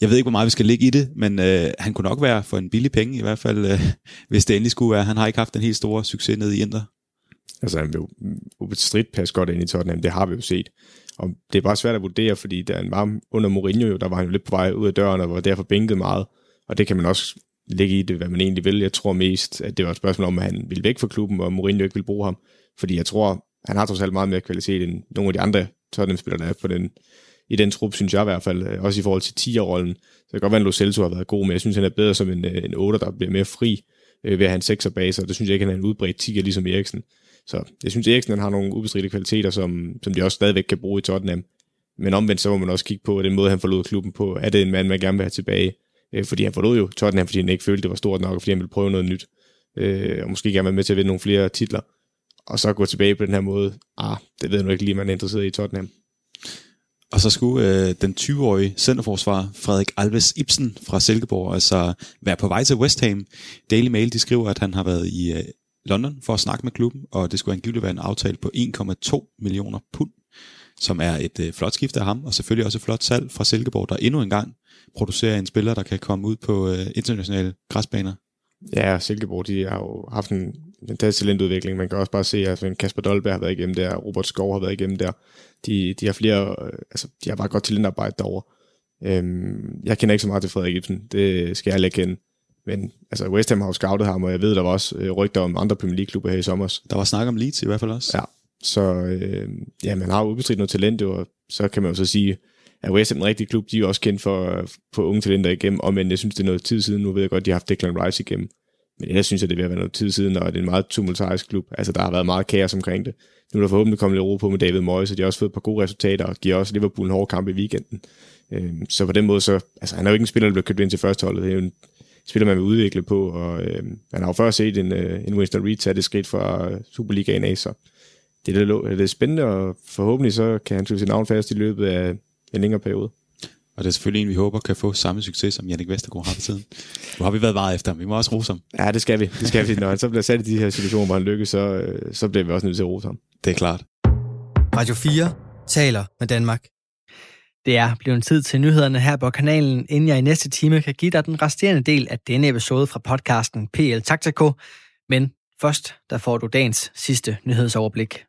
Jeg ved ikke, hvor meget vi skal ligge i det, men øh, han kunne nok være for en billig penge, i hvert fald, øh, hvis det endelig skulle være. Han har ikke haft en helt stor succes nede i Inter. Altså, han vil jo ubestridt passe godt ind i Tottenham, det har vi jo set. Og det er bare svært at vurdere, fordi da han var under Mourinho, jo, der var han jo lidt på vej ud af døren, og var derfor bænket meget. Og det kan man også lægge i det, hvad man egentlig vil. Jeg tror mest, at det var et spørgsmål om, at han ville væk fra klubben, og Mourinho ikke ville bruge ham. Fordi jeg tror, han har trods alt meget mere kvalitet end nogle af de andre Tottenham-spillere, der er på den, i den trup, synes jeg i hvert fald. Øh, også i forhold til 10'er-rollen. Så det kan godt være, at Lo Celso har været god, men jeg synes, han er bedre som en, øh, en 8'er, der bliver mere fri øh, ved at have en 6'er base, og det synes jeg ikke, han er en udbredt 10'er, ligesom Eriksen. Så jeg synes, Eriksen han har nogle ubestridte kvaliteter, som, som de også stadigvæk kan bruge i Tottenham. Men omvendt så må man også kigge på, den måde, han forlod klubben på, er det en mand, man gerne vil have tilbage. Øh, fordi han forlod jo Tottenham, fordi han ikke følte, det var stort nok, og fordi han ville prøve noget nyt. Øh, og måske gerne være med til at vinde nogle flere titler. Og så gå tilbage på den her måde. Ah, det ved jeg nu ikke lige, man er interesseret i Tottenham. Og så skulle øh, den 20-årige centerforsvar Frederik Alves Ibsen fra Silkeborg altså være på vej til West Ham. Daily Mail de skriver, at han har været i øh, London for at snakke med klubben, og det skulle angiveligt være en aftale på 1,2 millioner pund, som er et øh, flot skift af ham, og selvfølgelig også et flot salg fra Silkeborg, der endnu engang producerer en spiller, der kan komme ud på øh, internationale græsbaner. Ja, Silkeborg, de har jo haft en fantastisk talentudvikling. Man kan også bare se, at altså, Kasper Dolberg har været igennem der, Robert Skov har været igennem der. De, de har flere, øh, altså de har bare godt talentarbejde derovre. Øhm, jeg kender ikke så meget til Frederik Ibsen, det skal jeg ikke kende. Men altså, West Ham har jo scoutet ham, og jeg ved, der var også øh, rygter om andre Premier League-klubber her i sommer. Der var snak om Leeds i hvert fald også. Ja, så øh, ja, man har jo udbestridt noget talent, og så kan man jo så sige, at West Ham er en rigtig klub, de er jo også kendt for, for unge talenter igennem, og men jeg synes, det er noget tid siden, nu ved jeg godt, de har haft Declan Rice igennem. Men ellers synes jeg, det vil være noget tid siden, og det er en meget tumultarisk klub. Altså, der har været meget kaos omkring det. Nu er der forhåbentlig kommet lidt ro på med David Moyes, og de har også fået et par gode resultater, og giver også Liverpool en hård kamp i weekenden. Øh, så på den måde, så, altså, han er jo ikke en spiller, der bliver købt ind til førsteholdet. Det er jo en spiller, man vil udvikle på, og øh, man har jo før set en, øh, en Winston Reed tage det skridt fra Superligaen af, så det er, lidt, det er spændende, og forhåbentlig så kan han tage sit navn fast i løbet af en længere periode. Og det er selvfølgelig en, vi håber kan få samme succes, som Jannik Vestergaard har for tiden. Nu har vi været meget efter ham. Vi må også rose ham. Ja, det skal vi. Det skal vi. Når han så bliver sat i de her situationer, hvor han lykkes, så, øh, så bliver vi også nødt til at rose ham. Det er klart. Radio 4 taler med Danmark. Det er blevet tid til nyhederne her på kanalen, inden jeg i næste time kan give dig den resterende del af denne episode fra podcasten PL Taktiko. Men først, der får du dagens sidste nyhedsoverblik.